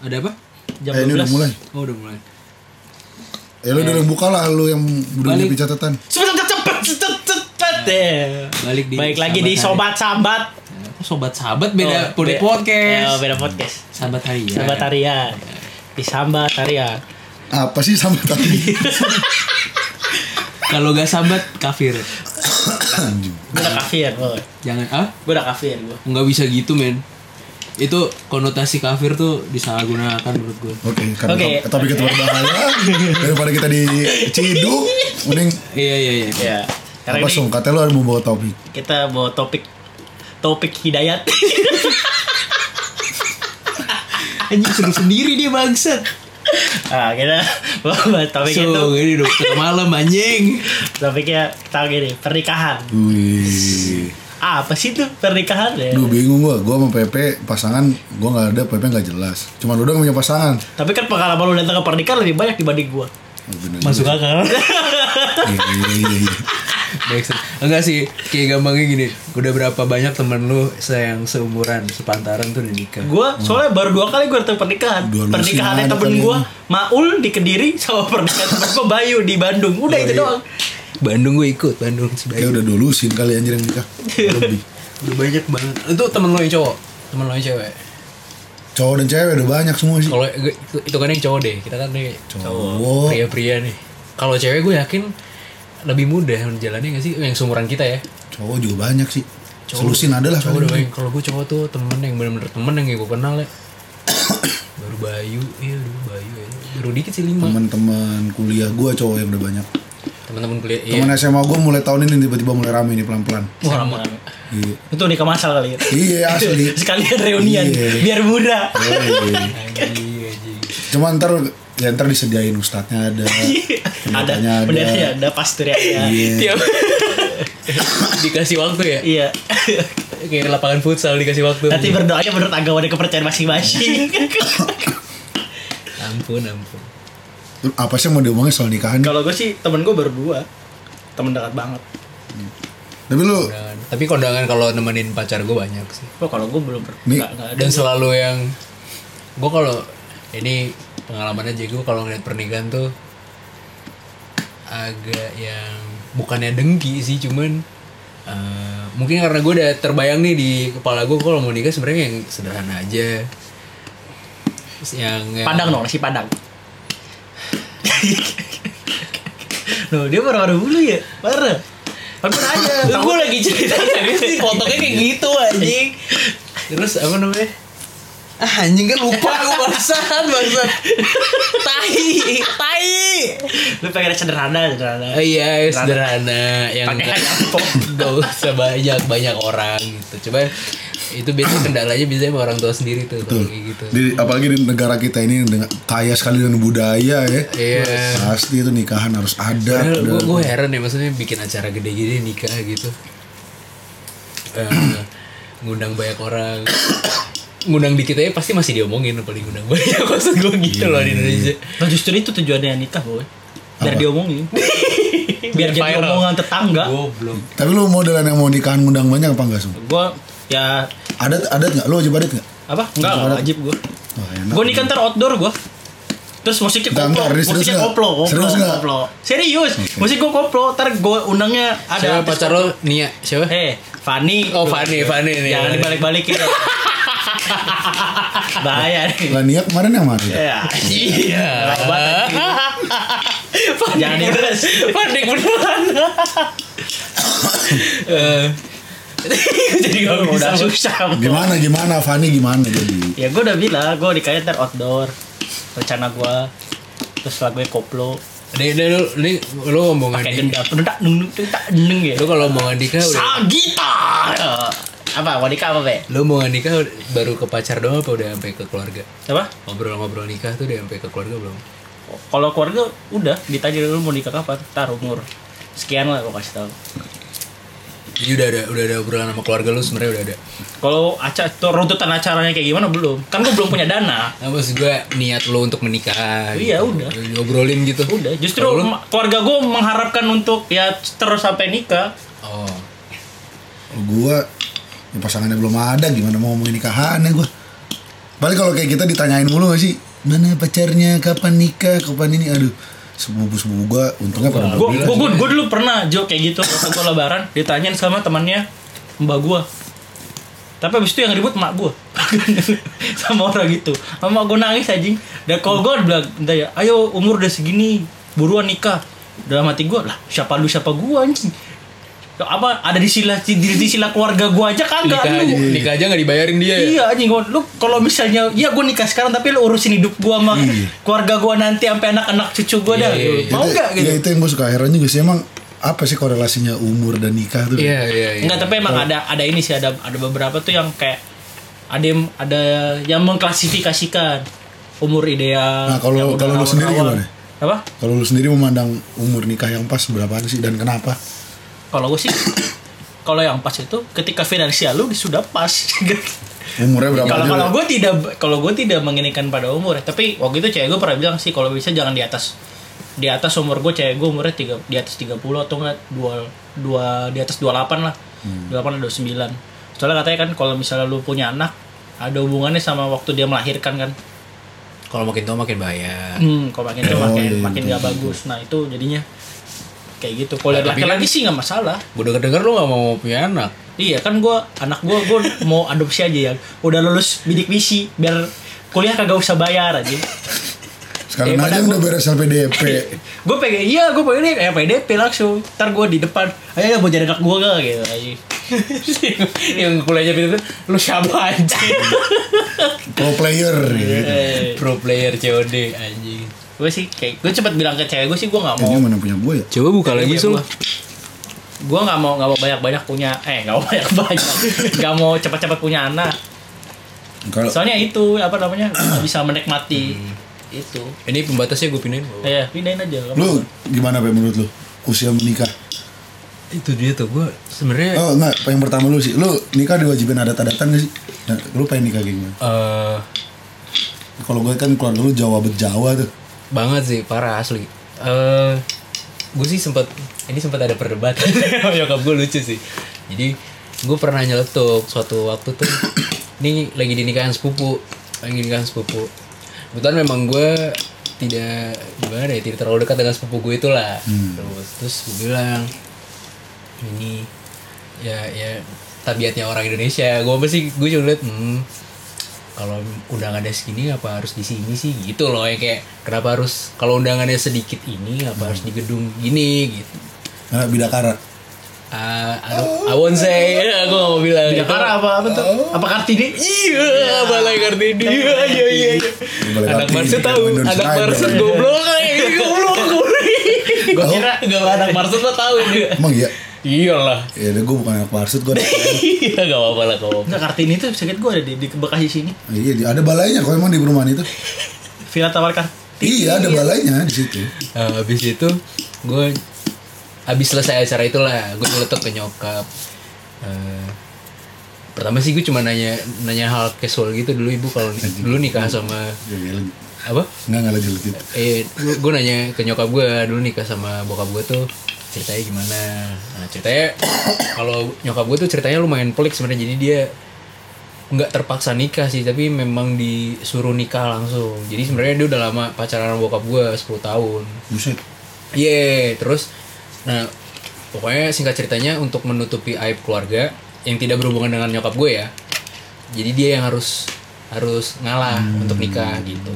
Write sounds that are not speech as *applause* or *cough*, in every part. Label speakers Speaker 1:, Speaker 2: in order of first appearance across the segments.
Speaker 1: Ada apa?
Speaker 2: Jam
Speaker 3: Eh, ini udah
Speaker 2: 12.
Speaker 3: mulai.
Speaker 1: Oh udah mulai.
Speaker 3: Ya lu udah buka lah lu yang udah nyiapin catatan.
Speaker 2: Cepet cepet cepet cepet deh.
Speaker 1: Balik di
Speaker 2: Baik lagi di
Speaker 1: Sahabat
Speaker 2: sobat-sahabat.
Speaker 1: Oh, sobat sahabat beda
Speaker 2: Oh,
Speaker 1: beda
Speaker 2: be-
Speaker 1: podcast.
Speaker 2: Ya, beda podcast.
Speaker 1: Sahabat hari ya.
Speaker 2: Sahabat Arya. Di Sambat Arya.
Speaker 3: Apa sih sampai tadi? *laughs*
Speaker 1: Kalau gak sahabat kafir.
Speaker 2: Gue udah kafir, boy.
Speaker 1: Jangan ah
Speaker 2: Gue udah kafir, gue.
Speaker 1: nggak bisa gitu men. Itu konotasi kafir tuh disalahgunakan menurut gue.
Speaker 3: Oke, karena
Speaker 2: Oke.
Speaker 3: top- topik itu berbahaya daripada kita diciduk, mending
Speaker 1: Iya iya iya.
Speaker 2: Ya. Karena
Speaker 3: apa
Speaker 2: ini
Speaker 3: sung? Katanya lu ada mau bawa topik.
Speaker 2: kita bawa topik topik hidayat. *laughs*
Speaker 1: Anjing seru sendiri dia bangsat.
Speaker 2: nah, kita bawa topik itu.
Speaker 1: So, ini udah malam anjing.
Speaker 2: Topiknya kita gini, pernikahan.
Speaker 3: Wih.
Speaker 2: Apa sih tuh pernikahan ya?
Speaker 3: Duh bingung gua, gua sama PP pasangan gua nggak ada, PP nggak jelas. Cuman lu doang punya pasangan.
Speaker 2: Tapi kan pengalaman lu datang ke pernikahan lebih banyak dibanding gua.
Speaker 3: Oh, bener
Speaker 1: Masuk
Speaker 3: juga.
Speaker 1: akal.
Speaker 3: Iya, *laughs* iya, iya, iya.
Speaker 1: Baik, enggak sih, kayak gampangnya gini. Udah berapa banyak temen lu yang seumuran, sepantaran tuh udah nikah.
Speaker 2: Gua soalnya baru dua kali gua datang pernikahan. Pernikahannya temen
Speaker 3: ini.
Speaker 2: Maul di Kediri sama pernikahan temen gua Bayu di Bandung. Udah
Speaker 1: Oh,
Speaker 2: itu
Speaker 1: iya.
Speaker 2: doang.
Speaker 1: Bandung gue ikut, Bandung
Speaker 3: Kayak
Speaker 1: sebagai
Speaker 3: udah dulusin kali anjir yang nikah. Lebih.
Speaker 1: udah banyak banget. Itu temen lo yang cowok, temen lo yang cewek.
Speaker 3: Cowok dan cewek udah banyak semua sih.
Speaker 1: Kalau gue- itu, itu kan yang cowok deh, kita kan nih
Speaker 3: Cowok.
Speaker 1: pria-pria nih. Kalau cewek gue yakin lebih mudah jalannya gak sih yang seumuran kita ya.
Speaker 3: Cowok juga banyak sih.
Speaker 1: Cowok-
Speaker 3: Selusin ada lah
Speaker 1: Cowok udah. Kalau gue cowok tuh temen yang bener-bener temen yang gue kenal ya. *coughs* baru Bayu, iya dulu Bayu ya. Baru dikit sih lima.
Speaker 3: Teman-teman kuliah gua cowok yang udah banyak.
Speaker 1: Teman-teman kuliah. Iya.
Speaker 3: Teman SMA gua mulai tahun ini tiba-tiba mulai rame nih pelan-pelan.
Speaker 2: Wah, rame-rame.
Speaker 3: Iya.
Speaker 2: Itu nikah masal kali ya.
Speaker 3: Iya asli. *laughs*
Speaker 2: Sekalian reunian
Speaker 3: Iya.
Speaker 2: biar murah.
Speaker 3: Oh, iya.
Speaker 1: Anjing, anjing.
Speaker 3: Cuma ntar ya ntar disediain ustadznya ada. *laughs*
Speaker 2: ada
Speaker 3: Pendetanya ada.
Speaker 2: ada pasturnya ada.
Speaker 3: Iya. *laughs*
Speaker 1: Dikasih waktu ya.
Speaker 2: Iya.
Speaker 1: Kayak lapangan futsal dikasih waktu.
Speaker 2: Nanti berdoanya menurut agama dan kepercayaan masing-masing.
Speaker 1: ampun, ampun.
Speaker 3: Apa sih yang mau diomongin soal nikahan?
Speaker 2: Kalau gue sih temen gue baru dua. Temen dekat banget.
Speaker 3: Tapi lu
Speaker 1: Kondangan. Tapi kondangan kalau nemenin pacar gue banyak sih.
Speaker 2: Oh, kalau gue belum
Speaker 3: Nih.
Speaker 2: ada.
Speaker 1: Dan selalu yang gue kalau ini pengalaman aja gue kalau ngeliat pernikahan tuh agak yang bukannya dengki sih cuman eh, mungkin karena gue udah terbayang nih di kepala gue kalau mau nikah sebenarnya yang sederhana aja yang, yang
Speaker 2: Padang dong, nasi padang. *laughs* Loh, dia baru-baru dulu ya? Parah. Gue nanya.
Speaker 1: gue lagi cerita *laughs* serius nih potongnya kayak gitu anjing terus apa namanya ah anjing kan lupa *laughs* bangsat bangsat tai tai
Speaker 2: Lu pengen sederhana, sederhana.
Speaker 1: Oh iya sederhana yang
Speaker 2: Pakai pop. *laughs*
Speaker 1: gak usah banyak banyak orang gitu coba itu biasanya kendalanya biasanya sama orang tua sendiri tuh kayak gitu
Speaker 3: di, apalagi di negara kita ini dengan kaya sekali dengan budaya ya.
Speaker 1: Iya.
Speaker 3: Pasti itu nikahan harus ada.
Speaker 1: Gue gue heran ya maksudnya bikin acara gede gini nikah gitu Eh, ngundang banyak orang ngundang dikit aja pasti masih diomongin apalagi ngundang banyak *laughs* maksud gue gitu loh di Indonesia
Speaker 2: Nah justru itu tujuannya nikah boy Biar
Speaker 3: Apa?
Speaker 2: diomongin *laughs* Biar jadi
Speaker 1: viral.
Speaker 2: omongan tetangga
Speaker 1: goblok
Speaker 3: Tapi lu modelan yang mau nikahan ngundang banyak apa enggak, Sum?
Speaker 2: Gue ya
Speaker 3: Adat adat enggak? Lu wajib adat enggak?
Speaker 2: Apa? Enggak,
Speaker 3: Gimana?
Speaker 2: wajib gue
Speaker 3: Wah, enak.
Speaker 2: Gue nikah ntar outdoor gue Terus musiknya koplo Musiknya
Speaker 3: nggak?
Speaker 2: koplo koplo,
Speaker 3: Serius nggak?
Speaker 2: koplo Serius Musik gue koplo Ntar gue undangnya ada
Speaker 1: siapa pacar lo Nia siapa
Speaker 2: Eh, Fanny.
Speaker 1: Oh, Fanny, Fanny nih.
Speaker 2: Jangan dibalik-balikin. *laughs* Bahaya nih.
Speaker 3: Lah Nia kemarin yang mana?
Speaker 2: Ya, iya. Anjing. Jangan dibales.
Speaker 1: panik beneran *laughs* Eh, *laughs* jadi gak
Speaker 2: Udah susah.
Speaker 3: Gimana gimana Fani gimana jadi?
Speaker 2: Ya gue udah bilang, gue ntar outdoor. Rencana gue. Terus lagunya koplo.
Speaker 1: Nih, nih, lu, nih, lu ngomong
Speaker 2: Pakai gendang. Nendak, nendak, nendak, nendak ya.
Speaker 1: Lu kalau mau nikah udah
Speaker 2: Sagita. Apa? Mau nikah apa, Be?
Speaker 1: Lu mau nikah baru ke pacar doang apa udah sampai ke keluarga?
Speaker 2: Apa?
Speaker 1: Ngobrol-ngobrol nikah tuh udah sampai ke keluarga belum?
Speaker 2: Kalau keluarga udah ditanya dulu mau nikah kapan, tar umur sekian lah gue kasih tahu.
Speaker 1: Jadi udah ada udah ada obrolan sama keluarga lu sebenarnya udah ada.
Speaker 2: Kalau acara tuh runtutan acaranya kayak gimana belum? Kan gue belum punya dana.
Speaker 1: Nah, maksud gue niat lu untuk menikah.
Speaker 2: Iya, udah.
Speaker 1: Ngobrolin gitu.
Speaker 2: Udah, justru
Speaker 1: lu-
Speaker 2: keluarga gue mengharapkan untuk ya terus sampai nikah.
Speaker 1: Oh.
Speaker 3: Gua ya pasangannya belum ada gimana mau ngomongin nikahannya gua? Paling kalau kayak kita ditanyain mulu gak sih Mana pacarnya, kapan nikah, kapan ini Aduh Sepupu-sepupu gue untungnya pada
Speaker 2: Gue
Speaker 3: berbilang
Speaker 2: gue gue dulu pernah Jo kayak gitu waktu gue lebaran ditanyain sama temannya mbak gue. Tapi abis itu yang ribut emak gue *laughs* sama orang gitu. Sama gue nangis anjing. Dan kalau gue bilang, "Ntar ya, ayo umur udah segini, buruan nikah." Dalam hati gue lah, siapa lu siapa gue anjing. Apa ada di sila di, di sila keluarga gue aja kagak
Speaker 1: nikah
Speaker 2: lu.
Speaker 1: aja, nikah aja nggak dibayarin dia ya
Speaker 2: Iya anjing gua- lu kalau misalnya ya gue nikah sekarang tapi lu urusin hidup gua sama keluarga gua nanti sampai anak-anak cucu gua
Speaker 1: Iya,
Speaker 2: dah.
Speaker 1: iya, iya.
Speaker 2: Mau
Speaker 3: Itu-
Speaker 2: enggak gitu?
Speaker 3: Ya itu yang gue suka heran juga sih Emang apa sih korelasinya umur dan nikah tuh
Speaker 1: iya iya iya
Speaker 2: Enggak, tapi emang ada ada ini sih ada ada beberapa tuh yang kayak ada yang ada yang mengklasifikasikan umur ideal.
Speaker 3: Nah, kalau- kalau lu sendiri
Speaker 2: rawan-rawan.
Speaker 3: gimana?
Speaker 2: Apa?
Speaker 3: Kalau lu sendiri memandang umur nikah yang pas berapaan sih dan kenapa?
Speaker 2: Kalau gue sih kalau yang pas itu ketika finansial lu sudah pas.
Speaker 3: Umurnya berapa
Speaker 2: kalau kalau gue tidak kalau gue tidak menginginkan pada umur tapi waktu itu cewek gue pernah bilang sih kalau bisa jangan di atas. Di atas umur gue cewek gue umurnya tiga di atas 30 atau enggak dua dua di atas 28 lah.
Speaker 3: Hmm.
Speaker 2: 28 atau 29 soalnya katanya kan kalau misalnya lu punya anak ada hubungannya sama waktu dia melahirkan kan.
Speaker 1: Kalau makin tua makin bahaya.
Speaker 2: Hmm kalau makin tua
Speaker 3: Oh,
Speaker 2: makin
Speaker 3: iya,
Speaker 2: makin
Speaker 3: betul,
Speaker 2: gak bagus. Nah itu jadinya kayak gitu kalau
Speaker 1: Nah,
Speaker 2: laki-laki sih nggak masalah
Speaker 1: gue denger denger lu nggak mau punya anak
Speaker 2: Iya kan gue anak gue gue mau adopsi aja ya. Udah lulus bidik misi biar kuliah kagak usah bayar aja.
Speaker 3: Sekarang
Speaker 2: Daripada
Speaker 3: aja
Speaker 2: gua-
Speaker 3: udah beres LPDP *laughs*
Speaker 2: gue pengen iya gue pengen ini kayak PDP langsung. Ntar gue di depan ayo ya mau jadi anak gue gak gitu aja. *laughs*
Speaker 1: yang kuliahnya itu lu siapa anjing
Speaker 3: Pro player *laughs* gitu.
Speaker 2: Eh,
Speaker 1: pro player COD anjing
Speaker 2: gue sih kayak gue cepet bilang ke cewek gue sih gue nggak
Speaker 3: Ini
Speaker 2: mau
Speaker 3: mana punya gue ya?
Speaker 1: coba buka lagi sul
Speaker 2: gue nggak mau nggak mau banyak banyak punya eh nggak mau banyak banyak *laughs* nggak mau cepat-cepat punya anak
Speaker 3: Kalau
Speaker 2: soalnya itu apa namanya *clears throat* bisa menikmati itu
Speaker 1: ini pembatasnya gue pindahin
Speaker 2: ya pindahin aja
Speaker 3: lu gimana Pe menurut lu? Usia menikah?
Speaker 1: itu dia tuh gue sebenarnya
Speaker 3: Oh enggak, yang pertama lu sih, lu nikah diwajibin adat-adatan gak sih? Nah, lu pengen nikah kayak gimana?
Speaker 1: eh
Speaker 3: Kalau gue kan keluarga lu Jawa bet Jawa tuh.
Speaker 1: Banget sih parah asli. Eh gue sih sempat ini sempat ada perdebatan. Sama *laughs* nyokap gue lucu sih. Jadi gue pernah nyeletuk suatu waktu tuh *clears throat* ini lagi di nikahan sepupu lagi di nikahan sepupu. Kebetulan memang gue tidak gimana ya tidak terlalu dekat dengan sepupu gue itulah. Terus terus gue bilang ini ya ya tabiatnya orang Indonesia. Gue pasti gue cuma liat hmm, kalau undangannya segini apa harus di sini sih gitu loh ya kayak kenapa harus kalau undangannya sedikit ini apa harus di gedung gini gitu
Speaker 3: Nah, bidakara.
Speaker 1: Ah, I, I won't say *laughs* aku gak mau bilang
Speaker 2: Jakarta apa apa tuh? Apa Kartini?
Speaker 1: iya balai kartini iya iya iya iya. Anak Marset tahu anak. Marset goblok kayak goblok *laughs* goblok
Speaker 2: Gue kira
Speaker 1: gak anak Marset mah tahu ini
Speaker 3: Emang iya?
Speaker 1: Iyalah
Speaker 3: Ya udah gue bukan anak marsud gue. *laughs*
Speaker 1: iya gak apa-apa lah gak apa-apa
Speaker 2: Enggak Kartini itu sakit gue ada di, di Bekasi sini.
Speaker 3: iya, di- ada balainya kok emang di perumahan itu.
Speaker 2: Villa Tawar Kartini.
Speaker 3: Iya, ada balainya di situ.
Speaker 1: Nah, habis itu gue habis selesai acara itulah gue nyeletuk ke nyokap Eh, pertama sih gue cuma nanya nanya hal casual gitu dulu ibu kalau dulu nikah sama
Speaker 3: Ya, ya, lagi.
Speaker 1: apa
Speaker 3: Enggak enggak lagi lanjut.
Speaker 1: eh gue nanya ke nyokap gue dulu nikah sama bokap gue tuh ceritanya gimana nah ceritanya *coughs* kalau nyokap gue tuh ceritanya lumayan pelik sebenarnya jadi dia nggak terpaksa nikah sih tapi memang disuruh nikah langsung jadi sebenarnya dia udah lama pacaran sama bokap gue 10 tahun
Speaker 3: Buset.
Speaker 1: Iya, terus nah pokoknya singkat ceritanya untuk menutupi aib keluarga yang tidak berhubungan dengan nyokap gue ya. Jadi dia yang harus harus ngalah untuk nikah gitu.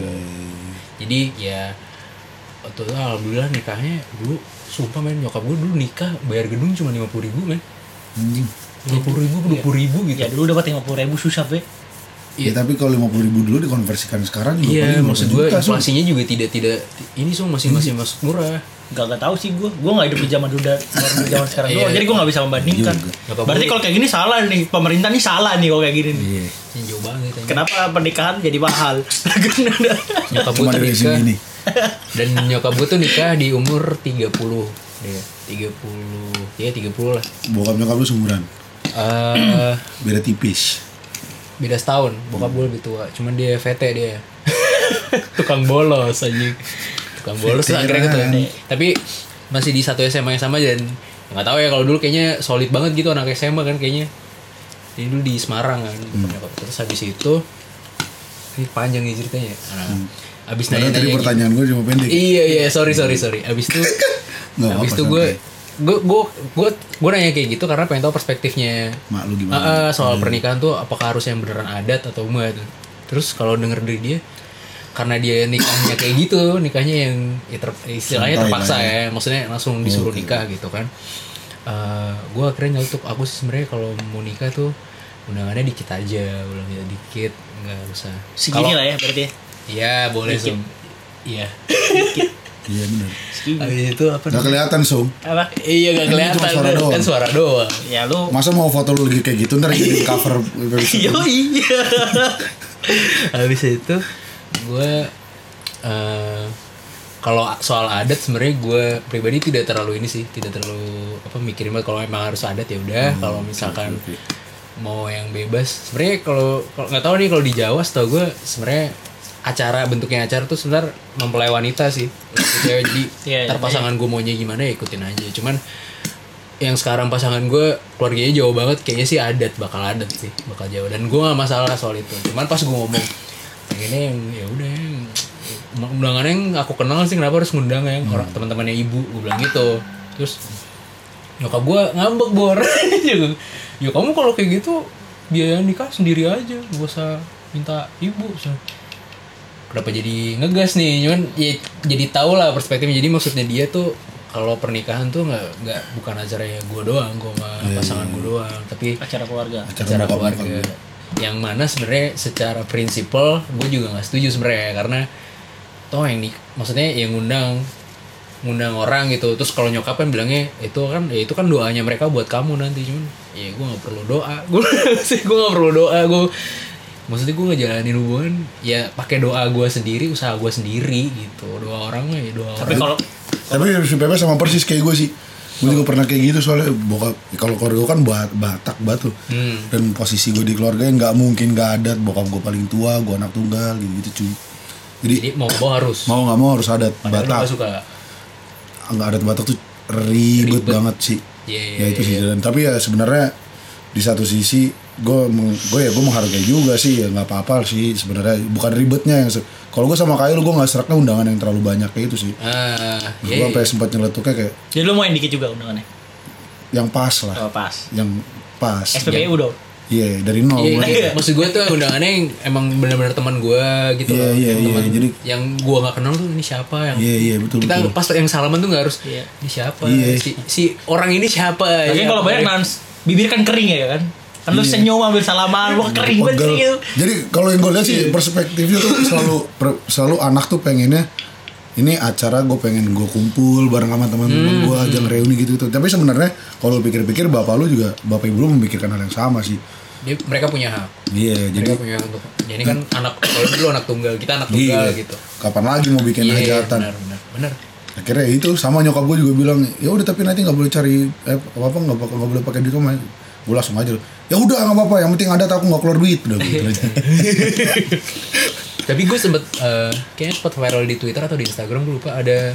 Speaker 1: Jadi ya waktu itu alhamdulillah nikahnya dulu sumpah men nyokap gue dulu nikah bayar gedung cuma lima puluh ribu men
Speaker 3: Anjing.
Speaker 1: lima puluh ribu dua puluh ribu gitu
Speaker 2: Ya dulu dapat 50 ribu susah be.
Speaker 3: Ya, tapi kalau 50 ribu dulu dikonversikan sekarang juga
Speaker 1: iya maksud
Speaker 3: 50
Speaker 1: gue
Speaker 3: Sun.
Speaker 1: inflasinya juga tidak tidak ini so masih masih masuk murah
Speaker 2: Gak gak tahu sih gue. Gue nggak hidup di zaman dulu dan di zaman sekarang
Speaker 1: Iya.
Speaker 2: doang. Jadi gue nggak bisa membandingkan.
Speaker 1: Apa-apa.
Speaker 2: Berarti kalau kayak gini salah nih. Pemerintah nih salah nih kalau kayak gini nih.
Speaker 3: Iya.
Speaker 1: Jauh banget.
Speaker 2: Kenapa pernikahan jadi mahal? *laughs*
Speaker 1: nyokap gue
Speaker 3: Cuma
Speaker 1: dan nyokap gue tuh nikah di umur 30 ya 30 ya 30 lah.
Speaker 3: Bokap nyokap lu seumuran.
Speaker 1: Eh
Speaker 3: Beda tipis.
Speaker 1: beda setahun. Bokap gue lebih tua. Cuman dia VT dia. *laughs* Tukang bolos anjing. Tukang bolos terus akhirnya gitu tapi masih di satu SMA yang sama dan nggak tahu ya kalau dulu kayaknya solid banget gitu anak SMA kan kayaknya. Jadi dulu di Semarang kan. Nyokap. terus habis itu ini panjang nih ceritanya. Nah, abis nanya
Speaker 3: tadi
Speaker 1: nanya
Speaker 3: pertanyaan gue cuma pendek.
Speaker 1: iya iya sorry sorry sorry abis itu *laughs*
Speaker 3: Nggak
Speaker 1: abis itu gue gue gue gue gue nanya kayak gitu karena pengen tahu perspektifnya
Speaker 3: Mak lu gimana?
Speaker 1: Ah, ah, soal pernikahan tuh apakah harus yang beneran adat atau enggak tuh. Terus kalau denger dari dia karena dia nikahnya kayak gitu, nikahnya yang ya ter- istilahnya
Speaker 3: Santai
Speaker 1: terpaksa
Speaker 3: lah
Speaker 1: ya. maksudnya langsung disuruh nikah gitu kan. Eh gue akhirnya nyeletuk aku sih sebenarnya kalau mau nikah tuh undangannya dikit aja, ulang ya dikit, nggak usah.
Speaker 2: Segini lah ya berarti ya.
Speaker 1: Iya boleh
Speaker 2: Dikit.
Speaker 1: Sum. Iya.
Speaker 3: Iya benar.
Speaker 2: Segini.
Speaker 1: Habis itu apa?
Speaker 3: Gak kelihatan Sum.
Speaker 2: Apa?
Speaker 1: Iya gak
Speaker 3: Kan
Speaker 1: kelihatan
Speaker 3: cuma suara
Speaker 1: kan,
Speaker 3: doang.
Speaker 1: kan suara doang.
Speaker 2: Ya lu
Speaker 3: Masa mau foto lu lagi kayak gitu ntar jadi *laughs* cover
Speaker 2: Yo iya.
Speaker 1: habis itu gue eh kalau soal adat sebenarnya gue pribadi tidak terlalu ini sih tidak terlalu apa mikirin banget kalau emang harus adat ya udah kalau misalkan
Speaker 3: oke.
Speaker 1: mau yang bebas sebenarnya kalau kalau nggak tahu nih kalau di Jawa setahu gue sebenarnya acara bentuknya acara tuh sebenarnya mempelai wanita sih. Cewek, jadi *coughs* ntar
Speaker 2: iya.
Speaker 1: pasangan gue maunya gimana ya ikutin aja. Cuman yang sekarang pasangan gue keluarganya jauh banget kayaknya sih adat bakal adat sih bakal jauh. Dan gue gak masalah soal itu. Cuman pas gue ngomong pengennya yang ya udah yang undangannya yang aku kenal sih kenapa harus ngundang yang orang teman-temannya ibu? Gue bilang gitu. Terus nyokap gue ngambek bor. *laughs* Ya kamu kalau kayak gitu biaya nikah sendiri aja. Gak usah minta ibu. so. Kenapa jadi ngegas nih? Cuman ya jadi tau lah perspektifnya. Jadi maksudnya dia tuh kalau pernikahan tuh nggak nggak bukan acaranya gue doang gue sama pasangan gue doang. Tapi
Speaker 2: Acara keluarga.
Speaker 1: acara
Speaker 3: bokap
Speaker 1: keluarga.
Speaker 3: nyokap
Speaker 1: yang mana sebenarnya secara prinsipal gue juga nggak setuju sebenarnya. Karena toh yang nih maksudnya yang ngundang ngundang orang gitu. Terus kalau nyokap kan bilangnya itu kan ya itu kan doanya mereka buat kamu nanti cuman. Ya gue nggak perlu doa. Gue *laughs* sih gue nggak perlu doa. Gue maksudnya gue ngejalanin hubungan ya pakai doa gue sendiri usaha gue sendiri gitu doa orang ya doa
Speaker 2: Tapi
Speaker 1: orang
Speaker 2: kalau
Speaker 3: Tapi Pepe sama persis kayak gue sih. Gue juga pernah kayak gitu soalnya bokap kalau keluarga gue kan bat, Batak batu.
Speaker 1: Hmm.
Speaker 3: Dan posisi gue di keluarga nggak mungkin nggak adat. Bokap gue paling tua, gue anak tunggal gitu gitu cuy. Jadi
Speaker 1: jadi mau mau harus
Speaker 3: mau nggak mau harus adat
Speaker 1: padahal
Speaker 3: Batak.
Speaker 1: nggak suka
Speaker 3: Nggak adat Batak tuh ribet, banget sih.
Speaker 1: Iya, iya,
Speaker 3: ya itu sih. Dan tapi ya sebenarnya di satu sisi gue gue ya gue menghargai juga sih ya nggak apa-apa sih sebenarnya bukan ribetnya yang kalau gue sama Kyle gue nggak seraknya undangan yang terlalu banyak kayak itu sih
Speaker 1: ah
Speaker 3: gue
Speaker 1: iya,
Speaker 3: sampai sempat nyeletuknya kayak
Speaker 2: jadi lu mau yang dikit juga undangannya.
Speaker 3: yang pas lah
Speaker 2: Oh, pas.
Speaker 3: yang pas
Speaker 2: SPBU dong.
Speaker 3: iya dari nol
Speaker 1: Iya,
Speaker 3: mulai.
Speaker 1: iya. maksud gue tuh undangannya yang emang benar-benar teman gue gitu
Speaker 3: Iya,
Speaker 1: loh.
Speaker 3: iya,
Speaker 1: Yang
Speaker 3: iya.
Speaker 1: teman-
Speaker 3: Jadi-
Speaker 1: yang gue nggak kenal tuh ini siapa yang
Speaker 3: iya iya betul
Speaker 1: kita
Speaker 3: betul
Speaker 1: pas yang salaman tuh nggak harus
Speaker 2: Iya.
Speaker 1: ini siapa
Speaker 3: Iya.
Speaker 1: si, si orang ini siapa
Speaker 2: Tapi
Speaker 1: Ya,
Speaker 2: kalau banyak
Speaker 1: pokoknya-
Speaker 2: nans, bibir kan kering ya kan? Kan lu senyum ambil salaman, lu kering banget
Speaker 3: Pegel.
Speaker 2: kering.
Speaker 3: jadi kalau yang gue lihat sih perspektifnya tuh selalu *laughs* per- selalu anak tuh pengennya ini acara gue pengen gue kumpul bareng sama teman-teman gue ajang reuni gitu gitu. Tapi sebenarnya kalau lu pikir-pikir bapak lu juga bapak ibu lu memikirkan hal yang sama sih.
Speaker 1: Dia- mereka punya hak.
Speaker 3: Iya jadi
Speaker 1: mereka punya hak untuk jadi kan anak kalau dulu anak tunggal kita anak
Speaker 3: iya.
Speaker 1: tunggal gitu.
Speaker 3: Kapan lagi mau bikin
Speaker 1: iya
Speaker 3: hajatan?
Speaker 1: benar benar benar.
Speaker 3: Akhirnya itu sama nyokap gue juga bilang ya udah tapi nanti nggak boleh cari eh, apa apa nggak nggak boleh pakai duit rumah gue langsung aja ya udah nggak apa-apa yang penting ada aku nggak keluar duit udah gitu aja
Speaker 1: tapi gue sempet eh, kayaknya sempat viral di Twitter atau di Instagram gue lupa ada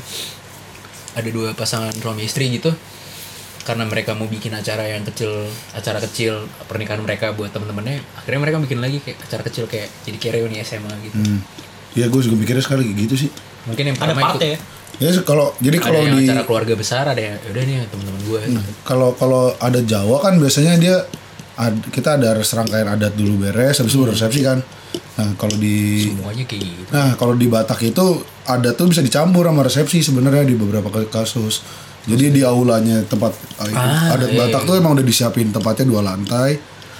Speaker 1: ada dua pasangan suami istri gitu karena mereka mau bikin acara yang kecil acara kecil pernikahan mereka buat temen-temennya akhirnya mereka bikin lagi kayak acara kecil kayak jadi kayak reuni SMA gitu
Speaker 3: hmm. ya gue juga mikirnya sekali kayak gitu sih
Speaker 1: mungkin yang
Speaker 2: Ada
Speaker 1: pertama
Speaker 2: part
Speaker 1: ikut
Speaker 2: ya.
Speaker 3: Ya kalau jadi kalau di
Speaker 1: acara keluarga besar ada yang udah nih teman-teman gue.
Speaker 3: Kalau kalau ada Jawa kan biasanya dia ad- kita ada serangkaian adat dulu beres habis itu baru resepsi kan. Nah kalau di
Speaker 1: semuanya kayak gitu.
Speaker 3: Nah, kalau di Batak itu ada tuh bisa dicampur sama resepsi sebenarnya di beberapa kasus. Jadi di aulanya tempat
Speaker 1: Ah,
Speaker 3: adat
Speaker 1: iya,
Speaker 3: Batak tuh emang udah disiapin tempatnya dua lantai.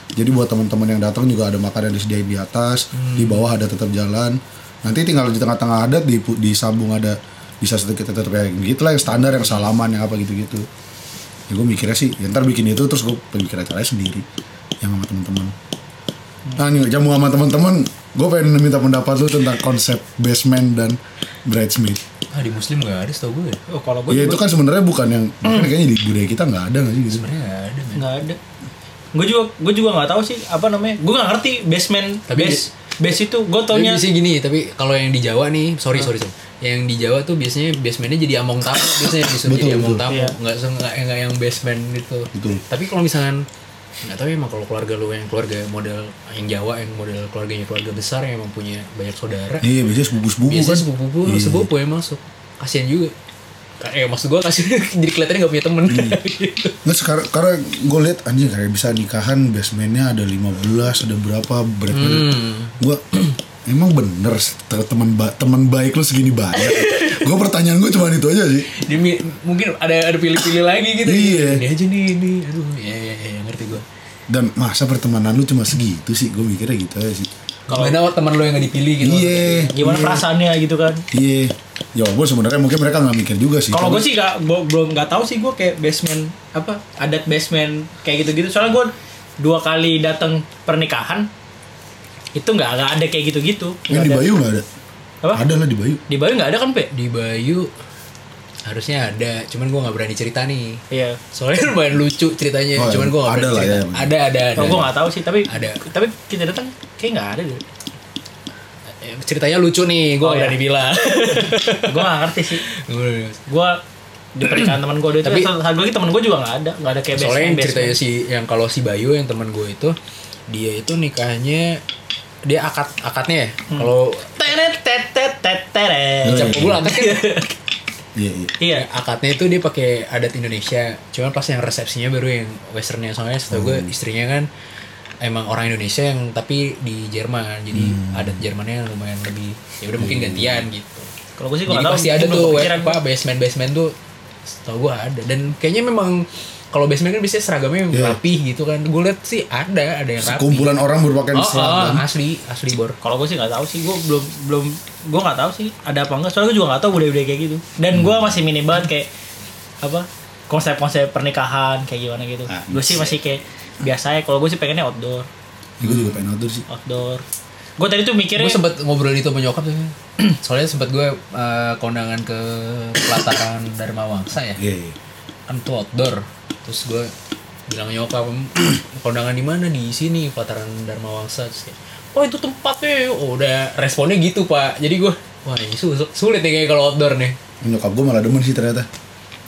Speaker 3: Jadi buat teman-teman yang datang juga ada makanan disediain di atas, di bawah ada tetap jalan. Nanti tinggal di tengah-tengah adat di disambung ada bisa sedikit tetap kayak gitu lah yang standar yang salaman yang apa gitu-gitu. Ya gue mikirnya sih, ya ntar bikin itu terus gue mikir acaranya sendiri yang sama teman-teman. Nah, nih jamu sama teman-teman, gue pengen minta pendapat lu tentang konsep basement dan bridesmaid.
Speaker 1: ah di muslim nggak ada setahu gue
Speaker 2: Oh, kalau gue
Speaker 3: Ya itu kan sebenarnya bukan yang bahkan kayaknya di budaya kita nggak ada nggak sih gitu.
Speaker 1: sebenarnya nggak ada men.
Speaker 2: nggak ada. Gue juga gue juga nggak tahu sih apa namanya. Gue nggak ngerti basement
Speaker 1: Tapi-
Speaker 2: base base itu gue taunya
Speaker 1: biasanya gini, tapi kalau yang di Jawa nih, sorry sorry sorry. Yang di Jawa tuh biasanya basementnya jadi among tamu, *coughs* biasanya disuruh
Speaker 3: Betul,
Speaker 1: jadi among
Speaker 3: betul.
Speaker 1: tamu,
Speaker 2: Iya.
Speaker 1: nggak se- nggak nggak yang basement gitu.
Speaker 3: Betul.
Speaker 1: Tapi kalau misalkan nggak tahu emang kalau keluarga lu yang keluarga model yang Jawa yang model keluarganya keluarga besar yang emang punya banyak saudara
Speaker 3: Iya biasanya sepupu-sepupu
Speaker 1: biasanya
Speaker 3: kan.
Speaker 1: sepupu
Speaker 3: Iya.
Speaker 1: sepupu yang masuk kasian juga eh maksud gue kasian *laughs* jadi kelihatannya gak punya temen
Speaker 3: Iya.
Speaker 1: gitu.
Speaker 3: Nggak sekarang karena gue lihat anjing kayak bisa nikahan basementnya ada 15 ada berapa berat
Speaker 1: Hmm.
Speaker 3: Gue emang bener te- teman ba teman baik lu segini banyak. gue pertanyaan gue cuma itu aja sih.
Speaker 1: Dia mi- mungkin ada ada pilih-pilih lagi gitu
Speaker 3: Iya.
Speaker 1: ini aja nih ini aduh ya ya, ya ngerti gue
Speaker 3: Dan masa pertemanan lu cuma segitu sih? Gue mikirnya gitu aja sih.
Speaker 1: kalau ada teman lo yang gak dipilih gitu
Speaker 3: Iya.
Speaker 2: Gimana perasaannya gitu kan?
Speaker 3: Iya. Ya walaupun sebenarnya mungkin mereka nggak mikir juga sih.
Speaker 2: Kalau gue sih gak, gua, belum nggak tahu sih gue kayak basement apa adat basement kayak gitu-gitu. Soalnya gue dua kali datang pernikahan itu nggak nggak ada kayak gitu-gitu.
Speaker 3: Yang di. Bayu nggak ada?
Speaker 2: Apa?
Speaker 3: Ada lah di Bayu.
Speaker 2: Di Bayu nggak ada kan pe?
Speaker 1: di Bayu harusnya ada cuman gue nggak berani cerita nih
Speaker 2: Iya.
Speaker 1: soalnya *laughs* lumayan lucu ceritanya
Speaker 3: Oh,
Speaker 1: cuman
Speaker 3: ya.
Speaker 1: gue nggak
Speaker 3: Ada
Speaker 1: berani
Speaker 3: lah
Speaker 1: cerita
Speaker 3: ya,
Speaker 1: ada ada ada
Speaker 2: Kalau gue nggak tahu sih tapi
Speaker 1: Ada.
Speaker 2: tapi kita datang kayak nggak ada deh.
Speaker 1: Eh, ceritanya lucu nih gue
Speaker 2: Oh,
Speaker 1: nggak
Speaker 2: iya.
Speaker 1: berani bilang *laughs*
Speaker 2: gue nggak ngerti sih.
Speaker 1: Gua-
Speaker 2: Gue di pernikahan teman gue itu
Speaker 1: Tapi-
Speaker 2: satu lagi teman gue juga nggak ada nggak ada kayak
Speaker 1: soalnya yang ceritanya si yang kalau si Bayu yang teman gue itu dia itu nikahnya dia akad akadnya ya
Speaker 2: Hmm.
Speaker 1: kalau
Speaker 2: Teret, tet, tet, tet, teret.
Speaker 3: Iya.
Speaker 1: dicap kabul akad kan
Speaker 3: Iya iya.
Speaker 2: Iya.
Speaker 1: akadnya itu dia pakai adat Indonesia cuman pas yang resepsinya baru yang westernnya soalnya setahu gue
Speaker 2: Hmm.
Speaker 1: istrinya kan emang orang Indonesia yang tapi di Jerman jadi
Speaker 2: Hmm.
Speaker 1: adat Jermannya lumayan lebih ya udah mungkin gantian gitu
Speaker 2: Kalau gue sih tahu.
Speaker 1: pasti ada tuh apa basement basement tuh setahu gue ada dan kayaknya memang kalau basement kan biasanya seragamnya yang
Speaker 3: Iya.
Speaker 1: rapih gitu kan gue liat sih ada ada yang rapi
Speaker 3: Kumpulan orang berpakaian
Speaker 1: oh,
Speaker 3: seragam.
Speaker 1: oh, asli asli bor
Speaker 2: Kalau gue sih nggak tahu sih, gue belum belum gue nggak tahu sih ada apa enggak. Soalnya gue juga nggak tahu budaya-budaya kayak gitu. Dan gue masih minim banget kayak apa konsep-konsep pernikahan kayak gimana gitu.
Speaker 3: Ah,
Speaker 2: gue sih masih kayak biasa ya. Kalau gue sih pengennya outdoor,
Speaker 3: Gue juga pengen outdoor sih.
Speaker 2: outdoor. Gue tadi tuh mikirnya
Speaker 1: gue sempet ngobrol itu sama nyokap tuh *clears throat* soalnya sempet gue eh, kondangan ke pelataran Dharma Wangsa ya
Speaker 3: Iya iya.
Speaker 1: kan tuh outdoor terus gue bilang nyokap *clears throat* kondangan di mana? Di sini pelataran Dharma Wangsa terus kayak oh itu tempatnya. Oh udah responnya gitu pak. Jadi gue wah ini su- sulit nih kayak kalau outdoor nih.
Speaker 3: Nyokap gue malah demen sih ternyata.